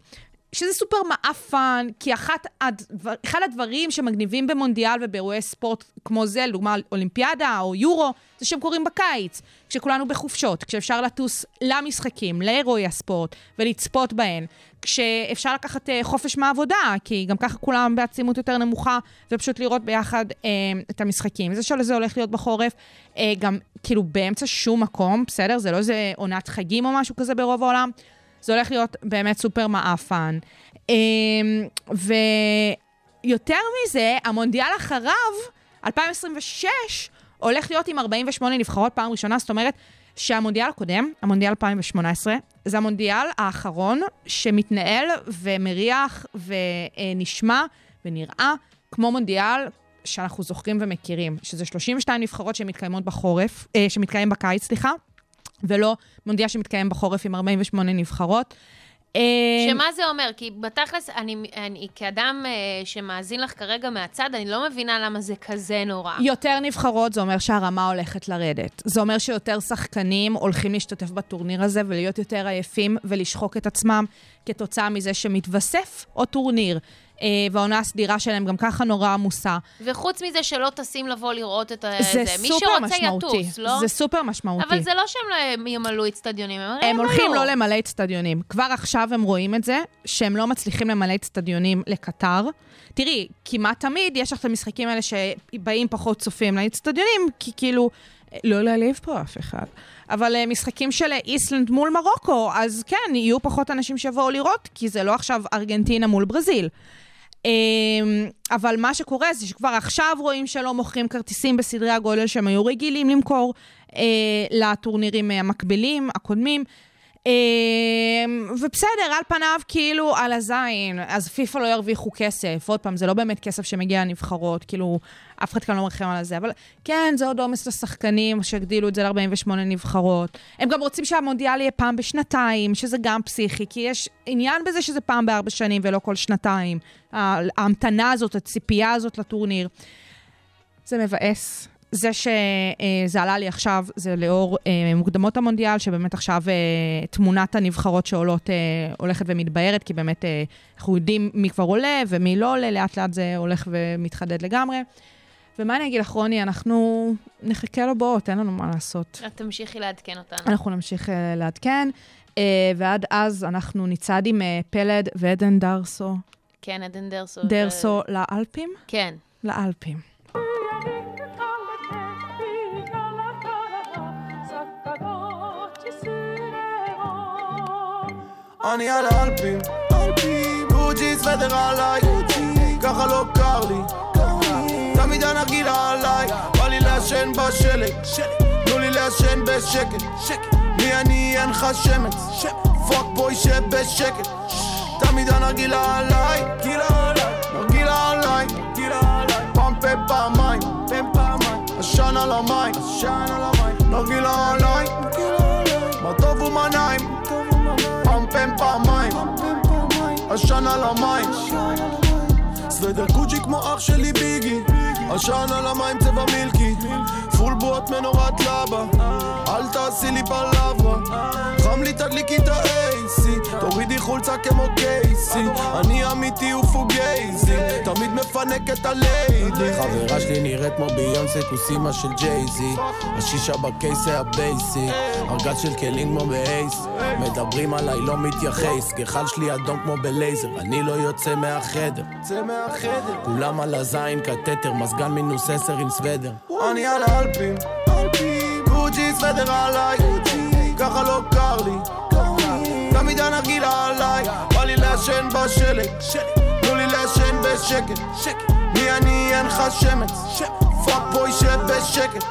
שזה סופר מעפן, כי אחת הדבר, אחד הדברים שמגניבים במונדיאל ובאירועי ספורט כמו זה, לדוגמה אולימפיאדה או יורו, זה שהם קורים בקיץ, כשכולנו בחופשות, כשאפשר לטוס למשחקים, לאירועי הספורט ולצפות בהן, כשאפשר לקחת אה, חופש מהעבודה, כי גם ככה כולם בעצימות יותר נמוכה, ופשוט לראות ביחד אה, את המשחקים. זה שזה הולך להיות בחורף, אה, גם כאילו באמצע שום מקום, בסדר? זה לא איזה עונת חגים או משהו כזה ברוב העולם. זה הולך להיות באמת סופר מעפן. אמ, ויותר מזה, המונדיאל אחריו, 2026, הולך להיות עם 48 נבחרות פעם ראשונה, זאת אומרת שהמונדיאל הקודם, המונדיאל 2018, זה המונדיאל האחרון שמתנהל ומריח ונשמע ונראה כמו מונדיאל שאנחנו זוכרים ומכירים, שזה 32 נבחרות שמתקיימות בחורף, אה, שמתקיים בקיץ, סליחה. ולא מונדיאל שמתקיים בחורף עם 48 נבחרות. אה, שמה זה אומר? כי בתכלס, אני, אני כאדם אה, שמאזין לך כרגע מהצד, אני לא מבינה למה זה כזה נורא. יותר נבחרות זה אומר שהרמה הולכת לרדת. זה אומר שיותר שחקנים הולכים להשתתף בטורניר הזה ולהיות יותר עייפים ולשחוק את עצמם כתוצאה מזה שמתווסף עוד טורניר. אה, והעונה הסדירה שלהם גם ככה נורא עמוסה. וחוץ מזה שלא טסים לבוא לראות את זה זה, סופר שרוצה משמעותי. יטוס, לא? זה סופר משמעותי. אבל זה לא שהם לא ימלאו אצטדיונים, הם הרי הם הולכים ימלאו. לא למלא אצטדיונים. כבר עכשיו הם רואים את זה, שהם לא מצליחים למלא אצטדיונים לקטר. תראי, כמעט תמיד יש לך את המשחקים האלה שבאים פחות צופים לאצטדיונים, כי כאילו, לא להעליב פה אף אחד. אבל אה, משחקים של אה, איסלנד מול מרוקו, אז כן, יהיו פחות אנשים שיבואו לראות, כי זה לא עכשיו ארגנטינה מול ברזיל. אמ, אבל מה שקורה זה שכבר עכשיו רואים שלא מוכרים כרטיסים בסדרי הגודל שהם היו רגילים למכור אה, לטורנירים אה, המקבילים, הקודמים. אמ, ובסדר, על פניו כאילו על הזין, אז פיפ"א לא ירוויחו כסף. עוד פעם, זה לא באמת כסף שמגיע לנבחרות, כאילו, אף אחד כאן לא מרחם על זה, אבל כן, זה עוד עומס לשחקנים שהגדילו את זה ל-48 נבחרות. הם גם רוצים שהמונדיאל יהיה פעם בשנתיים, שזה גם פסיכי, כי יש עניין בזה שזה פעם בארבע שנים ולא כל שנתיים. ההמתנה הזאת, הציפייה הזאת לטורניר. זה מבאס. זה שזה עלה לי עכשיו, זה לאור אה, מוקדמות המונדיאל, שבאמת עכשיו אה, תמונת הנבחרות שעולות אה, הולכת ומתבהרת, כי באמת אה, אנחנו יודעים מי כבר עולה ומי לא עולה, לאט לאט זה הולך ומתחדד לגמרי. ומה אני אגיד לך, רוני, אנחנו נחכה לבאות, אין לנו מה לעשות. את תמשיכי לעדכן אותנו. אנחנו נמשיך אה, לעדכן, אה, ועד אז אנחנו נצעד עם אה, פלד ועדן דרסו, כן, עדן דרסו. דרסו לאלפים? כן. לאלפים. אני על האלפים, גוג'י סוודר עליי, ככה לא קר לי, תמיד הנרגילה עליי, בא לי לעשן בשלג, תנו לי לעשן בשקט, מי אני אין לך שמץ, פאק בוי שבשקט, תמיד הנרגילה עליי, נרגילה עליי, פעם פה פעמיים, עשן על המים, נרגילה עליי, עשן על המים. סוודר קוג'י כמו אח שלי ביגי, עשן על המים צבע מילקי, פול בוט מנורת לבה, אל תעשי לי פלברה, חם לי תדליקי את ה-AC, תורידי חולצה כמו קייסי. אני אמיתי ופוגייזי. תמיד מפנק את הליידי. חברה שלי נראית כמו ביונסה כוסימה של ג'ייזי. השישה בקייס זה הבייסי. ארגז של כלים כמו באייס מדברים עליי לא מתייחס. גחל שלי אדום כמו בלייזר. אני לא יוצא מהחדר. כולם על הזין קטטר מזגן מינוס עשר עם סוודר. אני על האלפים. גוג'י סוודר עליי. ככה לא קר לי. תמיד הנרגילה עליי. בא לי לעשן בשלג. תנו לי לעשן בשקט. מי אני? אין לך שמץ. fuckboy שב בשקט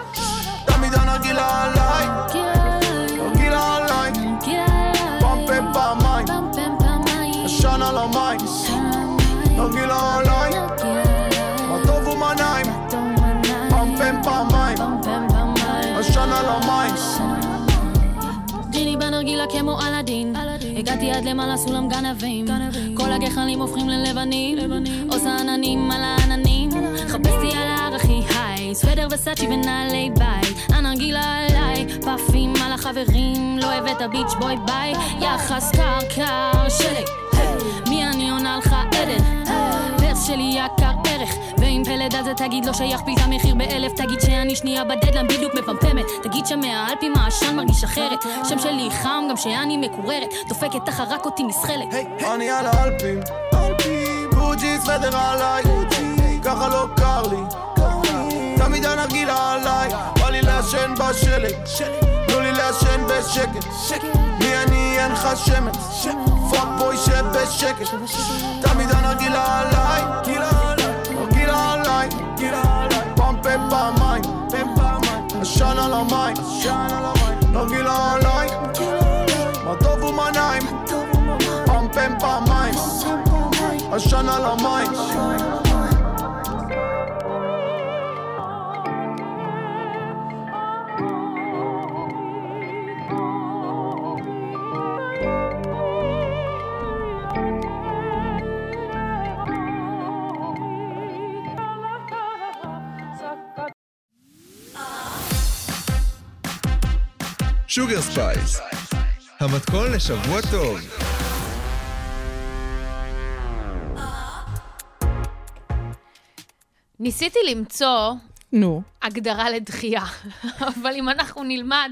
תמיד הנרגילה עליי. פמפם פעמיים. עשן על המים. נרגילה עליי ג'יני בנרגילה כמו אלאדין. הגעתי עד למעלה סולם גנבים. כל הגחלים הופכים ללבנים. עושה עננים על העננים. חפשתי על ההר הכי היי. סוודר וסאצ'י ונעלי בית. הנרגילה עליי פאפים על החברים. לא הבאת ביץ' בוי ביי. יחס קר קר שלג מי אני עונה לך עדן שלי יקר ערך ואם פלד זה תגיד לא שייך פיתה מחיר באלף. תגיד שאני שנייה בדדלן בדיוק מפמפמת. תגיד שמהאלפים העשן מרגיש אחרת. שם שלי חם גם שאני מקוררת. דופקת תחת רק אותי נסחלת אני על האלפים. גוג'י סוודר עליי. ככה לא קר לי. תמיד הנרגילה עליי. בא לי לעשן בשלג תנו לי לעשן בשקט אין לך שמץ. fuckboy שב בשקט תמיד הנרגילה עליי נרגילה עליי פמפם פעמיים עשן על המים נרגילה עליי. מה טוב ומה נעים. פמפם פעמיים. עשן על המים Sugar Spice, המתכון לשבוע טוב. ניסיתי למצוא נו. הגדרה לדחייה, אבל אם אנחנו נלמד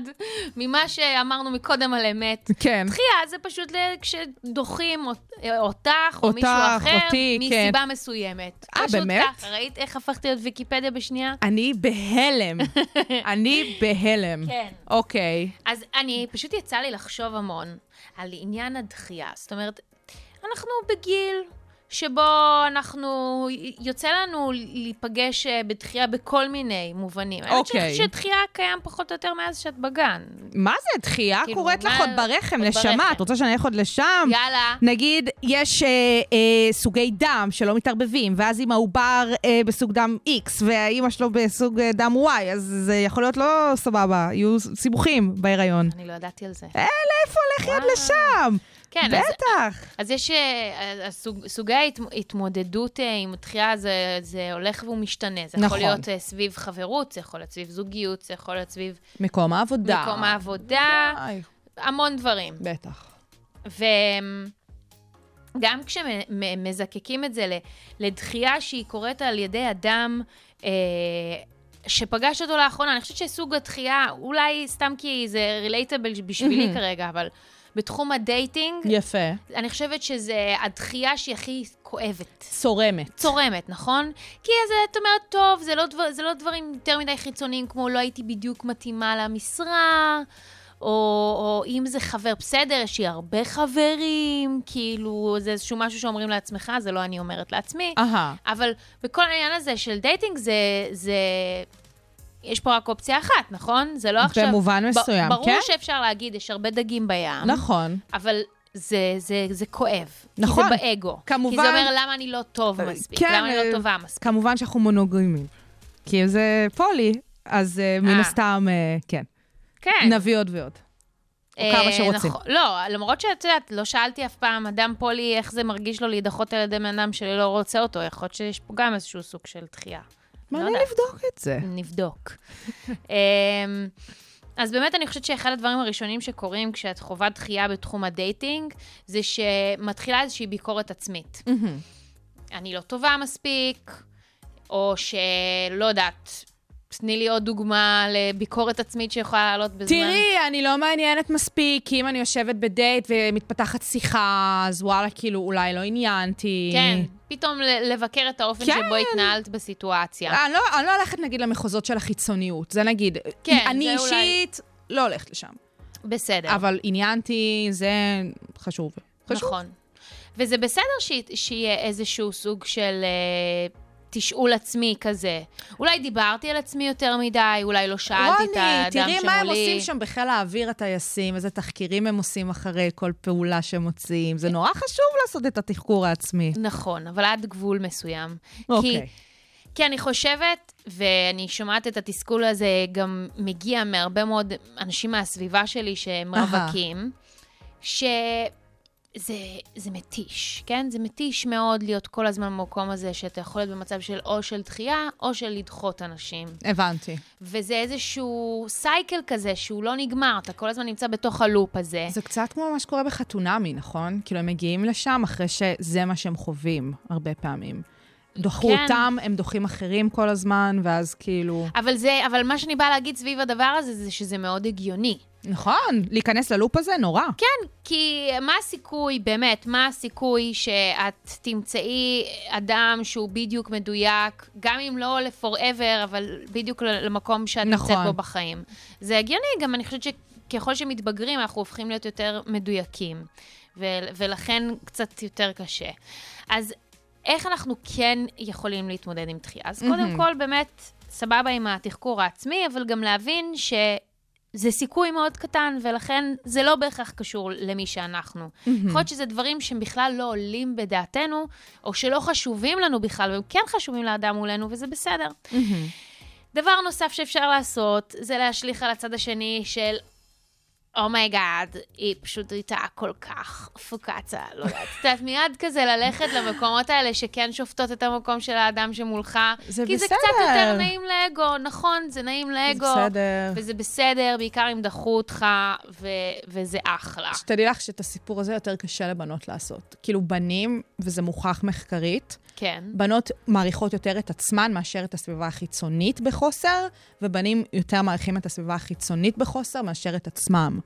ממה שאמרנו מקודם על אמת, כן. דחייה זה פשוט כשדוחים אות- אותך או אותך, מישהו אחר אותי, כן. מסיבה מסוימת. אה, פשוט באמת? ככה, ראית איך הפכתי להיות ויקיפדיה בשנייה? אני בהלם. אני בהלם. כן. אוקיי. אז אני, פשוט יצא לי לחשוב המון על עניין הדחייה. זאת אומרת, אנחנו בגיל שבו אנחנו, יוצא לנו להיפגש אה, בדחייה בכל מיני מובנים. אוקיי. ש- שדחייה קיים פחות או יותר מאז שאת בגן. מה זה, דחייה כאילו, קורית לך עוד ברחם, נשמה? את רוצה שאני אלך עוד לשם? יאללה. נגיד, יש אה, אה, סוגי דם שלא מתערבבים, ואז אם העובר אה, בסוג דם X והאימא שלו בסוג אה, דם Y, אז זה יכול להיות לא סבבה, יהיו סיבוכים בהיריון. אני לא ידעתי על זה. אה, לאיפה הולך יד לשם? כן, אז- בטח. אז יש אה, הסוג- סוגי ההתמודדות אה, עם דחייה, זה, זה הולך ומשתנה. זה יכול נכון. להיות אה, סביב חברות, זה יכול להיות סביב זוגיות, זה יכול להיות סביב מקום העבודה. מקום העבודה, איי, המון דברים. בטח. וגם כשמזקקים את זה לדחייה שהיא קורית על ידי אדם אה, שפגש אותו לאחרונה, אני חושבת שסוג הדחייה, אולי סתם כי זה רילייטבל בשבילי. כרגע, אבל בתחום הדייטינג, יפה. אני חושבת שזה הדחייה שהיא הכי כואבת. צורמת. צורמת, נכון? כי אז את אומרת, טוב, זה לא, דבר, זה לא דברים יותר מדי חיצוניים, כמו לא הייתי בדיוק מתאימה למשרה, או, או אם זה חבר, בסדר, יש לי הרבה חברים, כאילו, זה איזשהו משהו שאומרים לעצמך, זה לא אני אומרת לעצמי. אהה. אבל בכל העניין הזה של דייטינג, זה... זה... יש פה רק אופציה אחת, נכון? זה לא עכשיו... במובן מסוים, ברור כן. שאפשר להגיד, יש הרבה דגים בים. נכון. אבל זה, זה, זה כואב. נכון. כי זה באגו. כמובן- כי זה אומר, למה אני לא טוב מספיק? כן, למה אני אה, לא טובה מספיק? כמובן שאנחנו מונוגמים. כי אם זה פולי, אז אה, מן אה. הסתם, אה, כן. כן. נביא עוד ועוד. או אה, כמה שרוצים. נכון. לא, למרות שאת יודעת, לא שאלתי אף פעם אדם פולי איך זה מרגיש לו להידחות על ידי בן אדם שלא רוצה אותו. יכול להיות שיש פה גם איזשהו סוג של דחייה. מעניין לא. לבדוק את זה. נבדוק. אמ, אז באמת אני חושבת שאחד הדברים הראשונים שקורים כשאת חווה דחייה בתחום הדייטינג, זה שמתחילה איזושהי ביקורת עצמית. אני לא טובה מספיק, או שלא יודעת, תני לי עוד דוגמה לביקורת עצמית שיכולה לעלות בזמן. תראי, אני לא מעניינת מספיק, כי אם אני יושבת בדייט ומתפתחת שיחה, אז וואלה, כאילו, אולי לא עניינתי. כן, פתאום לבקר את האופן כן. שבו התנהלת בסיטואציה. אני לא, אני לא הולכת, נגיד, למחוזות של החיצוניות. זה נגיד, כן, אני זה אולי- אישית לא הולכת לשם. בסדר. אבל עניינתי, זה חשוב. חשוב. נכון. וזה בסדר. שיהיה איזשהו סוג של אה, תשאול עצמי כזה. אולי דיברתי על עצמי יותר מדי, אולי לא שאלתי את האדם רוני, שמולי. תראי מה הם עושים שם בחיל האוויר, הטייסים, איזה תחקירים הם עושים אחרי כל פעולה שהם מוציאים. זה נורא חשוב לעשות את התחקור העצמי. נכון, אבל עד גבול מסוים. אוקיי. כי, כי אני חושבת, ואני שומעת את התסכול הזה גם מגיע מהרבה מאוד אנשים מהסביבה שלי שהם. רווקים, שזה זה מתיש, כן? זה מתיש מאוד להיות כל הזמן במקום הזה, שאתה יכול להיות במצב של או של דחייה, או של לדחות אנשים. הבנתי. וזה איזשהו סייקל כזה שהוא לא נגמר, אתה כל הזמן נמצא בתוך הלופ הזה. זה קצת כמו מה שקורה בחתונמי, נכון? כאילו, הם מגיעים לשם אחרי שזה מה שהם חווים הרבה פעמים. דחו כן. אותם, הם דוחים אחרים כל הזמן, ואז כאילו... אבל זה, אבל מה שאני באה להגיד סביב הדבר הזה, זה שזה מאוד הגיוני. נכון, להיכנס ללופ הזה נורא. כן, כי מה הסיכוי, באמת, מה הסיכוי שאת תמצאי אדם שהוא בדיוק מדויק, גם אם לא ל-forever, אבל בדיוק למקום שאת נכון. נמצאת בו בחיים. זה הגיוני, גם אני חושבת שככל שמתבגרים, אנחנו הופכים להיות יותר מדויקים, ו- ולכן קצת יותר קשה. אז איך אנחנו כן יכולים להתמודד עם דחייה? אז קודם מהמם. כל, באמת, סבבה עם התחקור העצמי, אבל גם להבין ש... זה סיכוי מאוד קטן, ולכן זה לא בהכרח קשור למי שאנחנו. יכול להיות שזה דברים שהם בכלל לא עולים בדעתנו, או שלא חשובים לנו בכלל, והם כן חשובים לאדם מולנו, וזה בסדר. דבר נוסף שאפשר לעשות, זה להשליך על הצד השני של, oh my god, היא פשוט הייתה כל כך פוקצה, לא יודעת. את יודעת, מיד כזה ללכת למקומות האלה שכן שופטות את המקום של האדם שמולך. זה כי זה בסדר. קצת יותר נעים לאגו, נכון, זה נעים לאגו. בסדר. וזה בסדר, בעיקר אם דחו אותך, ו- וזה אחלה. שתדעי לך שאת הסיפור הזה יותר קשה לבנות לעשות. כאילו, בנים, וזה מוכח מחקרית, כן. בנות מעריכות יותר את עצמן מאשר את הסביבה החיצונית בחוסר, ובנים יותר מעריכים את הסביבה החיצונית בחוסר מאשר את עצמם.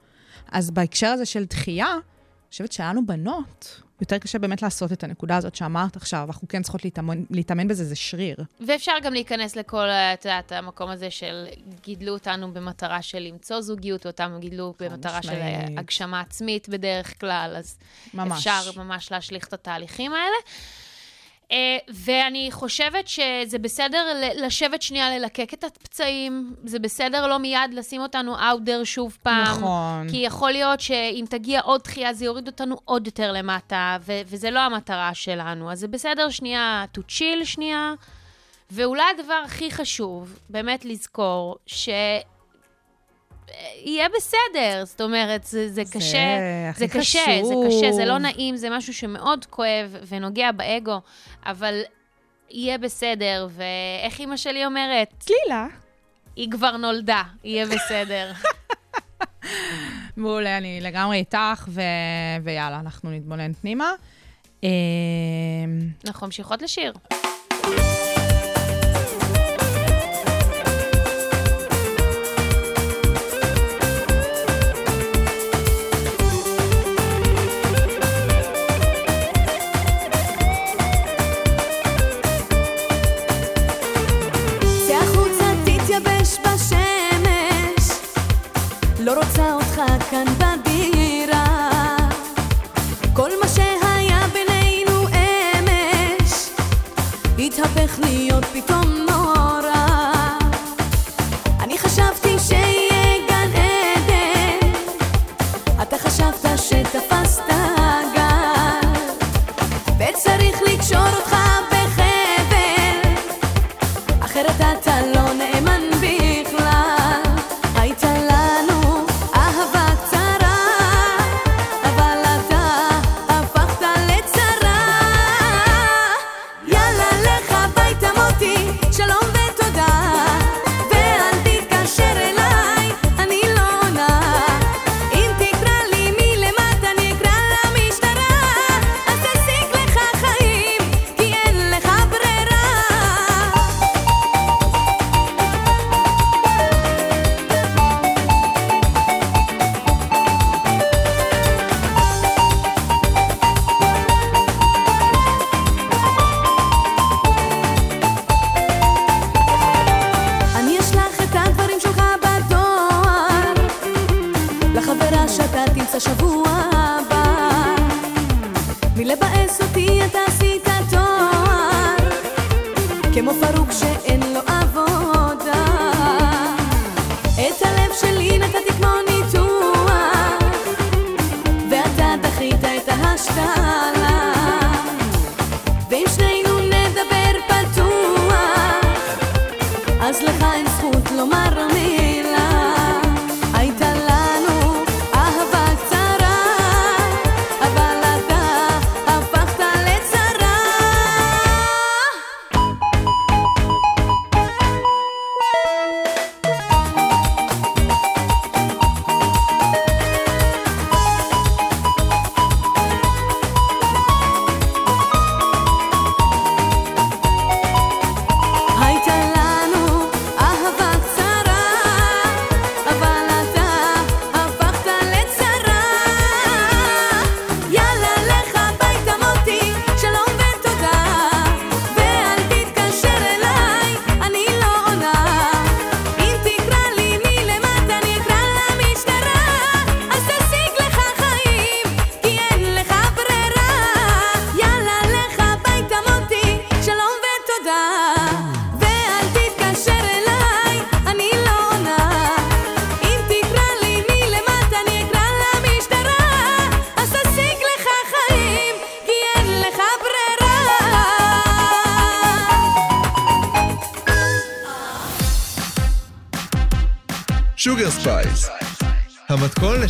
אז בהקשר הזה של דחייה, אני חושבת שלנו בנות, יותר קשה באמת לעשות את הנקודה הזאת שאמרת עכשיו, אנחנו כן צריכות להתאמן, להתאמן בזה, זה שריר. ואפשר גם להיכנס לכל, את יודעת, המקום הזה של גידלו אותנו במטרה של למצוא זוגיות, ואותנו גידלו במטרה של. הגשמה עצמית בדרך כלל, אז ממש. אפשר ממש להשליך את התהליכים האלה. אה, ואני חושבת שזה בסדר לשבת שנייה ללקק את הפצעים, זה בסדר לא מיד לשים אותנו there שוב פעם. נכון. כי יכול להיות שאם תגיע עוד דחייה, זה יוריד אותנו עוד יותר למטה, ו- וזה לא המטרה שלנו. אז זה בסדר שנייה to chill שנייה. ואולי הדבר הכי חשוב, באמת לזכור, ש... יהיה בסדר, זאת אומרת, זה, זה זה קשה, זה קשה, חשוב. זה קשה, זה לא נעים, זה משהו שמאוד כואב ונוגע באגו, אבל יהיה בסדר, ואיך אימא שלי אומרת? צלילה. היא כבר נולדה, יהיה בסדר. מעולה, אני לגמרי איתך, ו... ויאללה, אנחנו נתבונן פנימה. אה, אנחנו ממשיכות לשיר. רוצה אותך כאן בדירה. כל מה שהיה בינינו אמש, התהפך להיות פתאום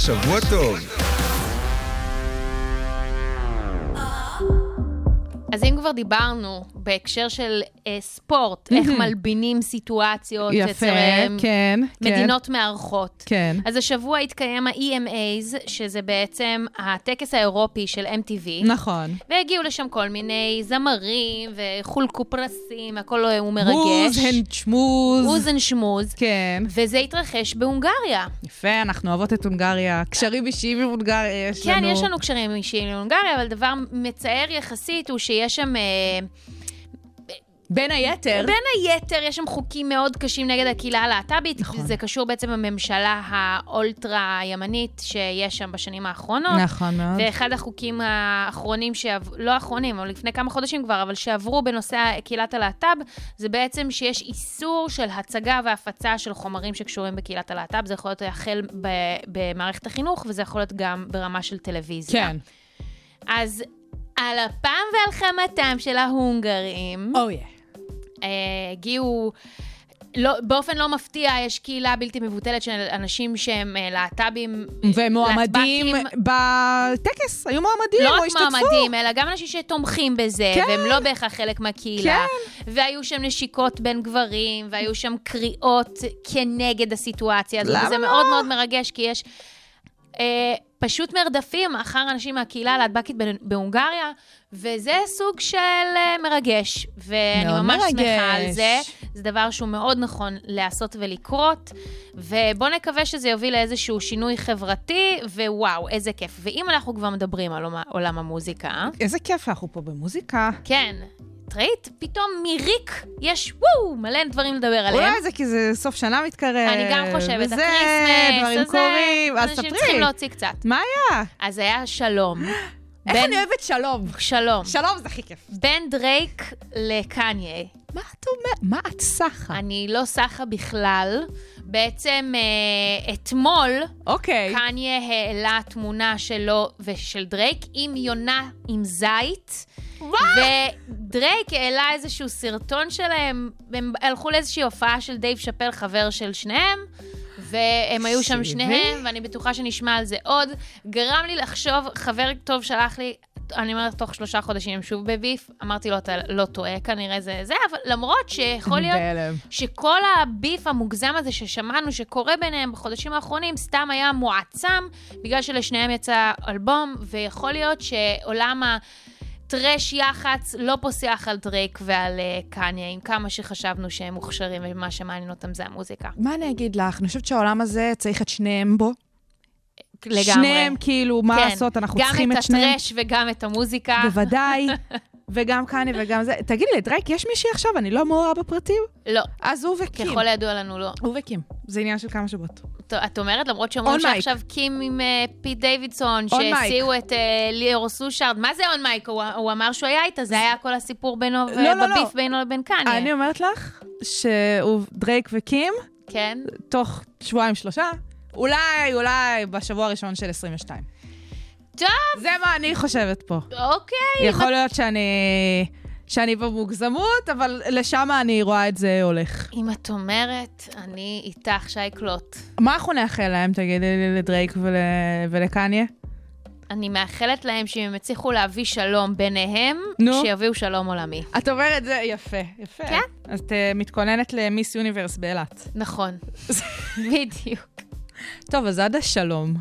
לשבוע טוב. אז אם כבר דיברנו בהקשר של ספורט, איך מהמם. מלבינים סיטואציות יפה, אצל אה, כן, כן. מדינות מארחות. כן. אז השבוע התקיים ה-EMAs, שזה בעצם הטקס האירופי של MTV. נכון. והגיעו לשם כל מיני זמרים, וחולקו פרסים, הכל הוא מרגש. אוזן שמוז. אוזן שמוז. כן. וזה התרחש בהונגריה. יפה, אנחנו אוהבות את הונגריה. קשרים אישיים עם הונגריה יש לנו. כן, יש לנו קשרים אישיים עם הונגריה, אבל דבר מצער יחסית הוא שיש שם... אה, בין היתר. בין היתר, יש שם חוקים מאוד קשים נגד הקהילה הלהט"בית. נכון. זה קשור בעצם בממשלה האולטרה ימנית שיש שם בשנים האחרונות. נכון מאוד. ואחד החוקים האחרונים, שעב... לא האחרונים, אבל לפני כמה חודשים כבר, אבל שעברו בנושא קהילת הלהט"ב, זה בעצם שיש איסור של הצגה והפצה של חומרים שקשורים בקהילת הלהט"ב. זה יכול להיות החל ב... במערכת החינוך, וזה יכול להיות גם ברמה של טלוויזיה. כן. אז על אפם ועל חמתם של ההונגרים, Oh yeah. אה, הגיעו... לא, באופן לא מפתיע, יש קהילה בלתי מבוטלת של אנשים שהם אה, להט"בים. ומועמדים להטב"קים. בטקס, היו מועמדים לא או רק השתתפו. מועמדים, אלא גם אנשים שתומכים בזה, כן. והם לא בהכרח חלק מהקהילה. והיו שם נשיקות בין גברים, והיו שם קריאות כנגד הסיטואציה הזאת. למה וזה לא? מאוד מאוד מרגש, כי יש אה, פשוט מרדפים אחר אנשים מהקהילה הלהטב"קית בהונגריה, וזה סוג של אה, מרגש. ואני מאוד ממש שמחה על מרגש. זה. זה דבר שהוא מאוד נכון להיעשות ולקרות, ובואו נקווה שזה יוביל לאיזשהו שינוי חברתי, ווואו, איזה כיף. ואם אנחנו כבר מדברים על עולם המוזיקה, איזה כיף, אנחנו פה במוזיקה. כן, את ראית? פתאום מרייק יש וואו, מלא דברים לדבר עליהם. אולי זה כי זה סוף שנה מתקרב. אני גם חושבת, וזה, ה Christmas, דברים קורים. אז אנשים ספרי. צריכים להוציא קצת. מה היה? אז היה שלום. איך בין- אני אוהבת שלום. שלום. שלום זה הכי כיף. בין דרייק לקניה. מה את אומרת? מה את סחה? אני לא סחה בכלל. בעצם אה, אתמול, אוקיי. קניה העלה תמונה שלו ושל דרייק עם יונה עם זית. ודרייק העלה איזשהו סרטון שלהם, הם הלכו לאיזושהי הופעה של דייב שאפל, חבר של שניהם, והם היו שם. שניהם, ואני בטוחה שנשמע על זה עוד. גרם לי לחשוב, חבר טוב שלח לי, אני אומרת, תוך שלושה חודשים הם שוב בביף. אמרתי לו, אתה לא טועה, כנראה זה זה, אבל למרות שיכול להיות. שכל הביף המוגזם הזה ששמענו שקורה ביניהם בחודשים האחרונים, סתם היה מועצם, בגלל שלשניהם יצא אלבום, ויכול להיות שעולם הטרש יח"צ לא פוסח על דרייק ועל uh, קניה, עם כמה שחשבנו שהם מוכשרים ומה שמעניין אותם זה המוזיקה. מה אני אגיד לך? אני חושבת שהעולם הזה צריך את שניהם בו. לגמרי. שניהם, כאילו, מה כן, לעשות, אנחנו צריכים את גם שניהם. את הטרש וגם את המוזיקה. בוודאי. וגם קניה וגם זה. תגידי, לדרייק יש מישהי עכשיו? אני לא מעורה בפרטים? לא. אז הוא וקים. ככל הידוע לנו, לא. הוא וקים. זה עניין של כמה שבועות. את אומרת, למרות שאומרים. שעכשיו קים עם אה, פיט דיווידסון, שהסיעו את אה, ליאור סושארד, מה זה און מייק? הוא אמר שהוא היה איתה, זה היה כל הסיפור בינו, לא, לא, לא. בביף בינו לבין קניה. אני אומרת לך שדרייק וקים, כן? תוך שבועיים שלושה, אולי, אולי בשבוע הראשון של 22. טוב. זה מה אני חושבת פה. אוקיי. יכול להיות שאני... שאני במוגזמות, אבל לשם אני רואה את זה הולך. אם את אומרת, אני איתך, שייקלוט. מה אנחנו נאחל להם, תגידי לי, לדרייק ול... ולקניה? אני מאחלת להם שאם הם יצליחו להביא שלום ביניהם, נו. שיביאו שלום עולמי. את אומרת זה יפה, יפה. כן. אז את אה, מתכוננת למיס יוניברס באילת. נכון. בדיוק. טוב, אז עד השלום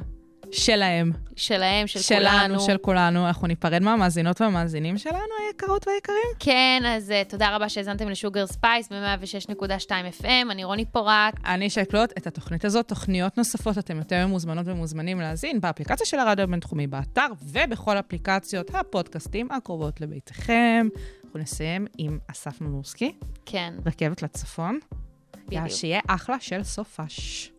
שלהם. שלהם, של שלנו, כולנו. של כולנו. אנחנו ניפרד מהמאזינות והמאזינים שלנו, היקרות והיקרים. כן, אז אה, תודה רבה שהאזנתם לשוגר ספייס ב-106.2 FM, אני רוני פורק. אני שקד. את התוכנית הזאת, תוכניות נוספות, אתם יותר מוזמנות ומוזמנים להאזין באפליקציה של הרדיו הבינתחומי, באתר ובכל אפליקציות הפודקאסטים הקרובות לביתכם. אנחנו נסיים עם אסף נונוסקי, כן, רכבת לצפון. בדיוק. שיהיה אחלה של סופש.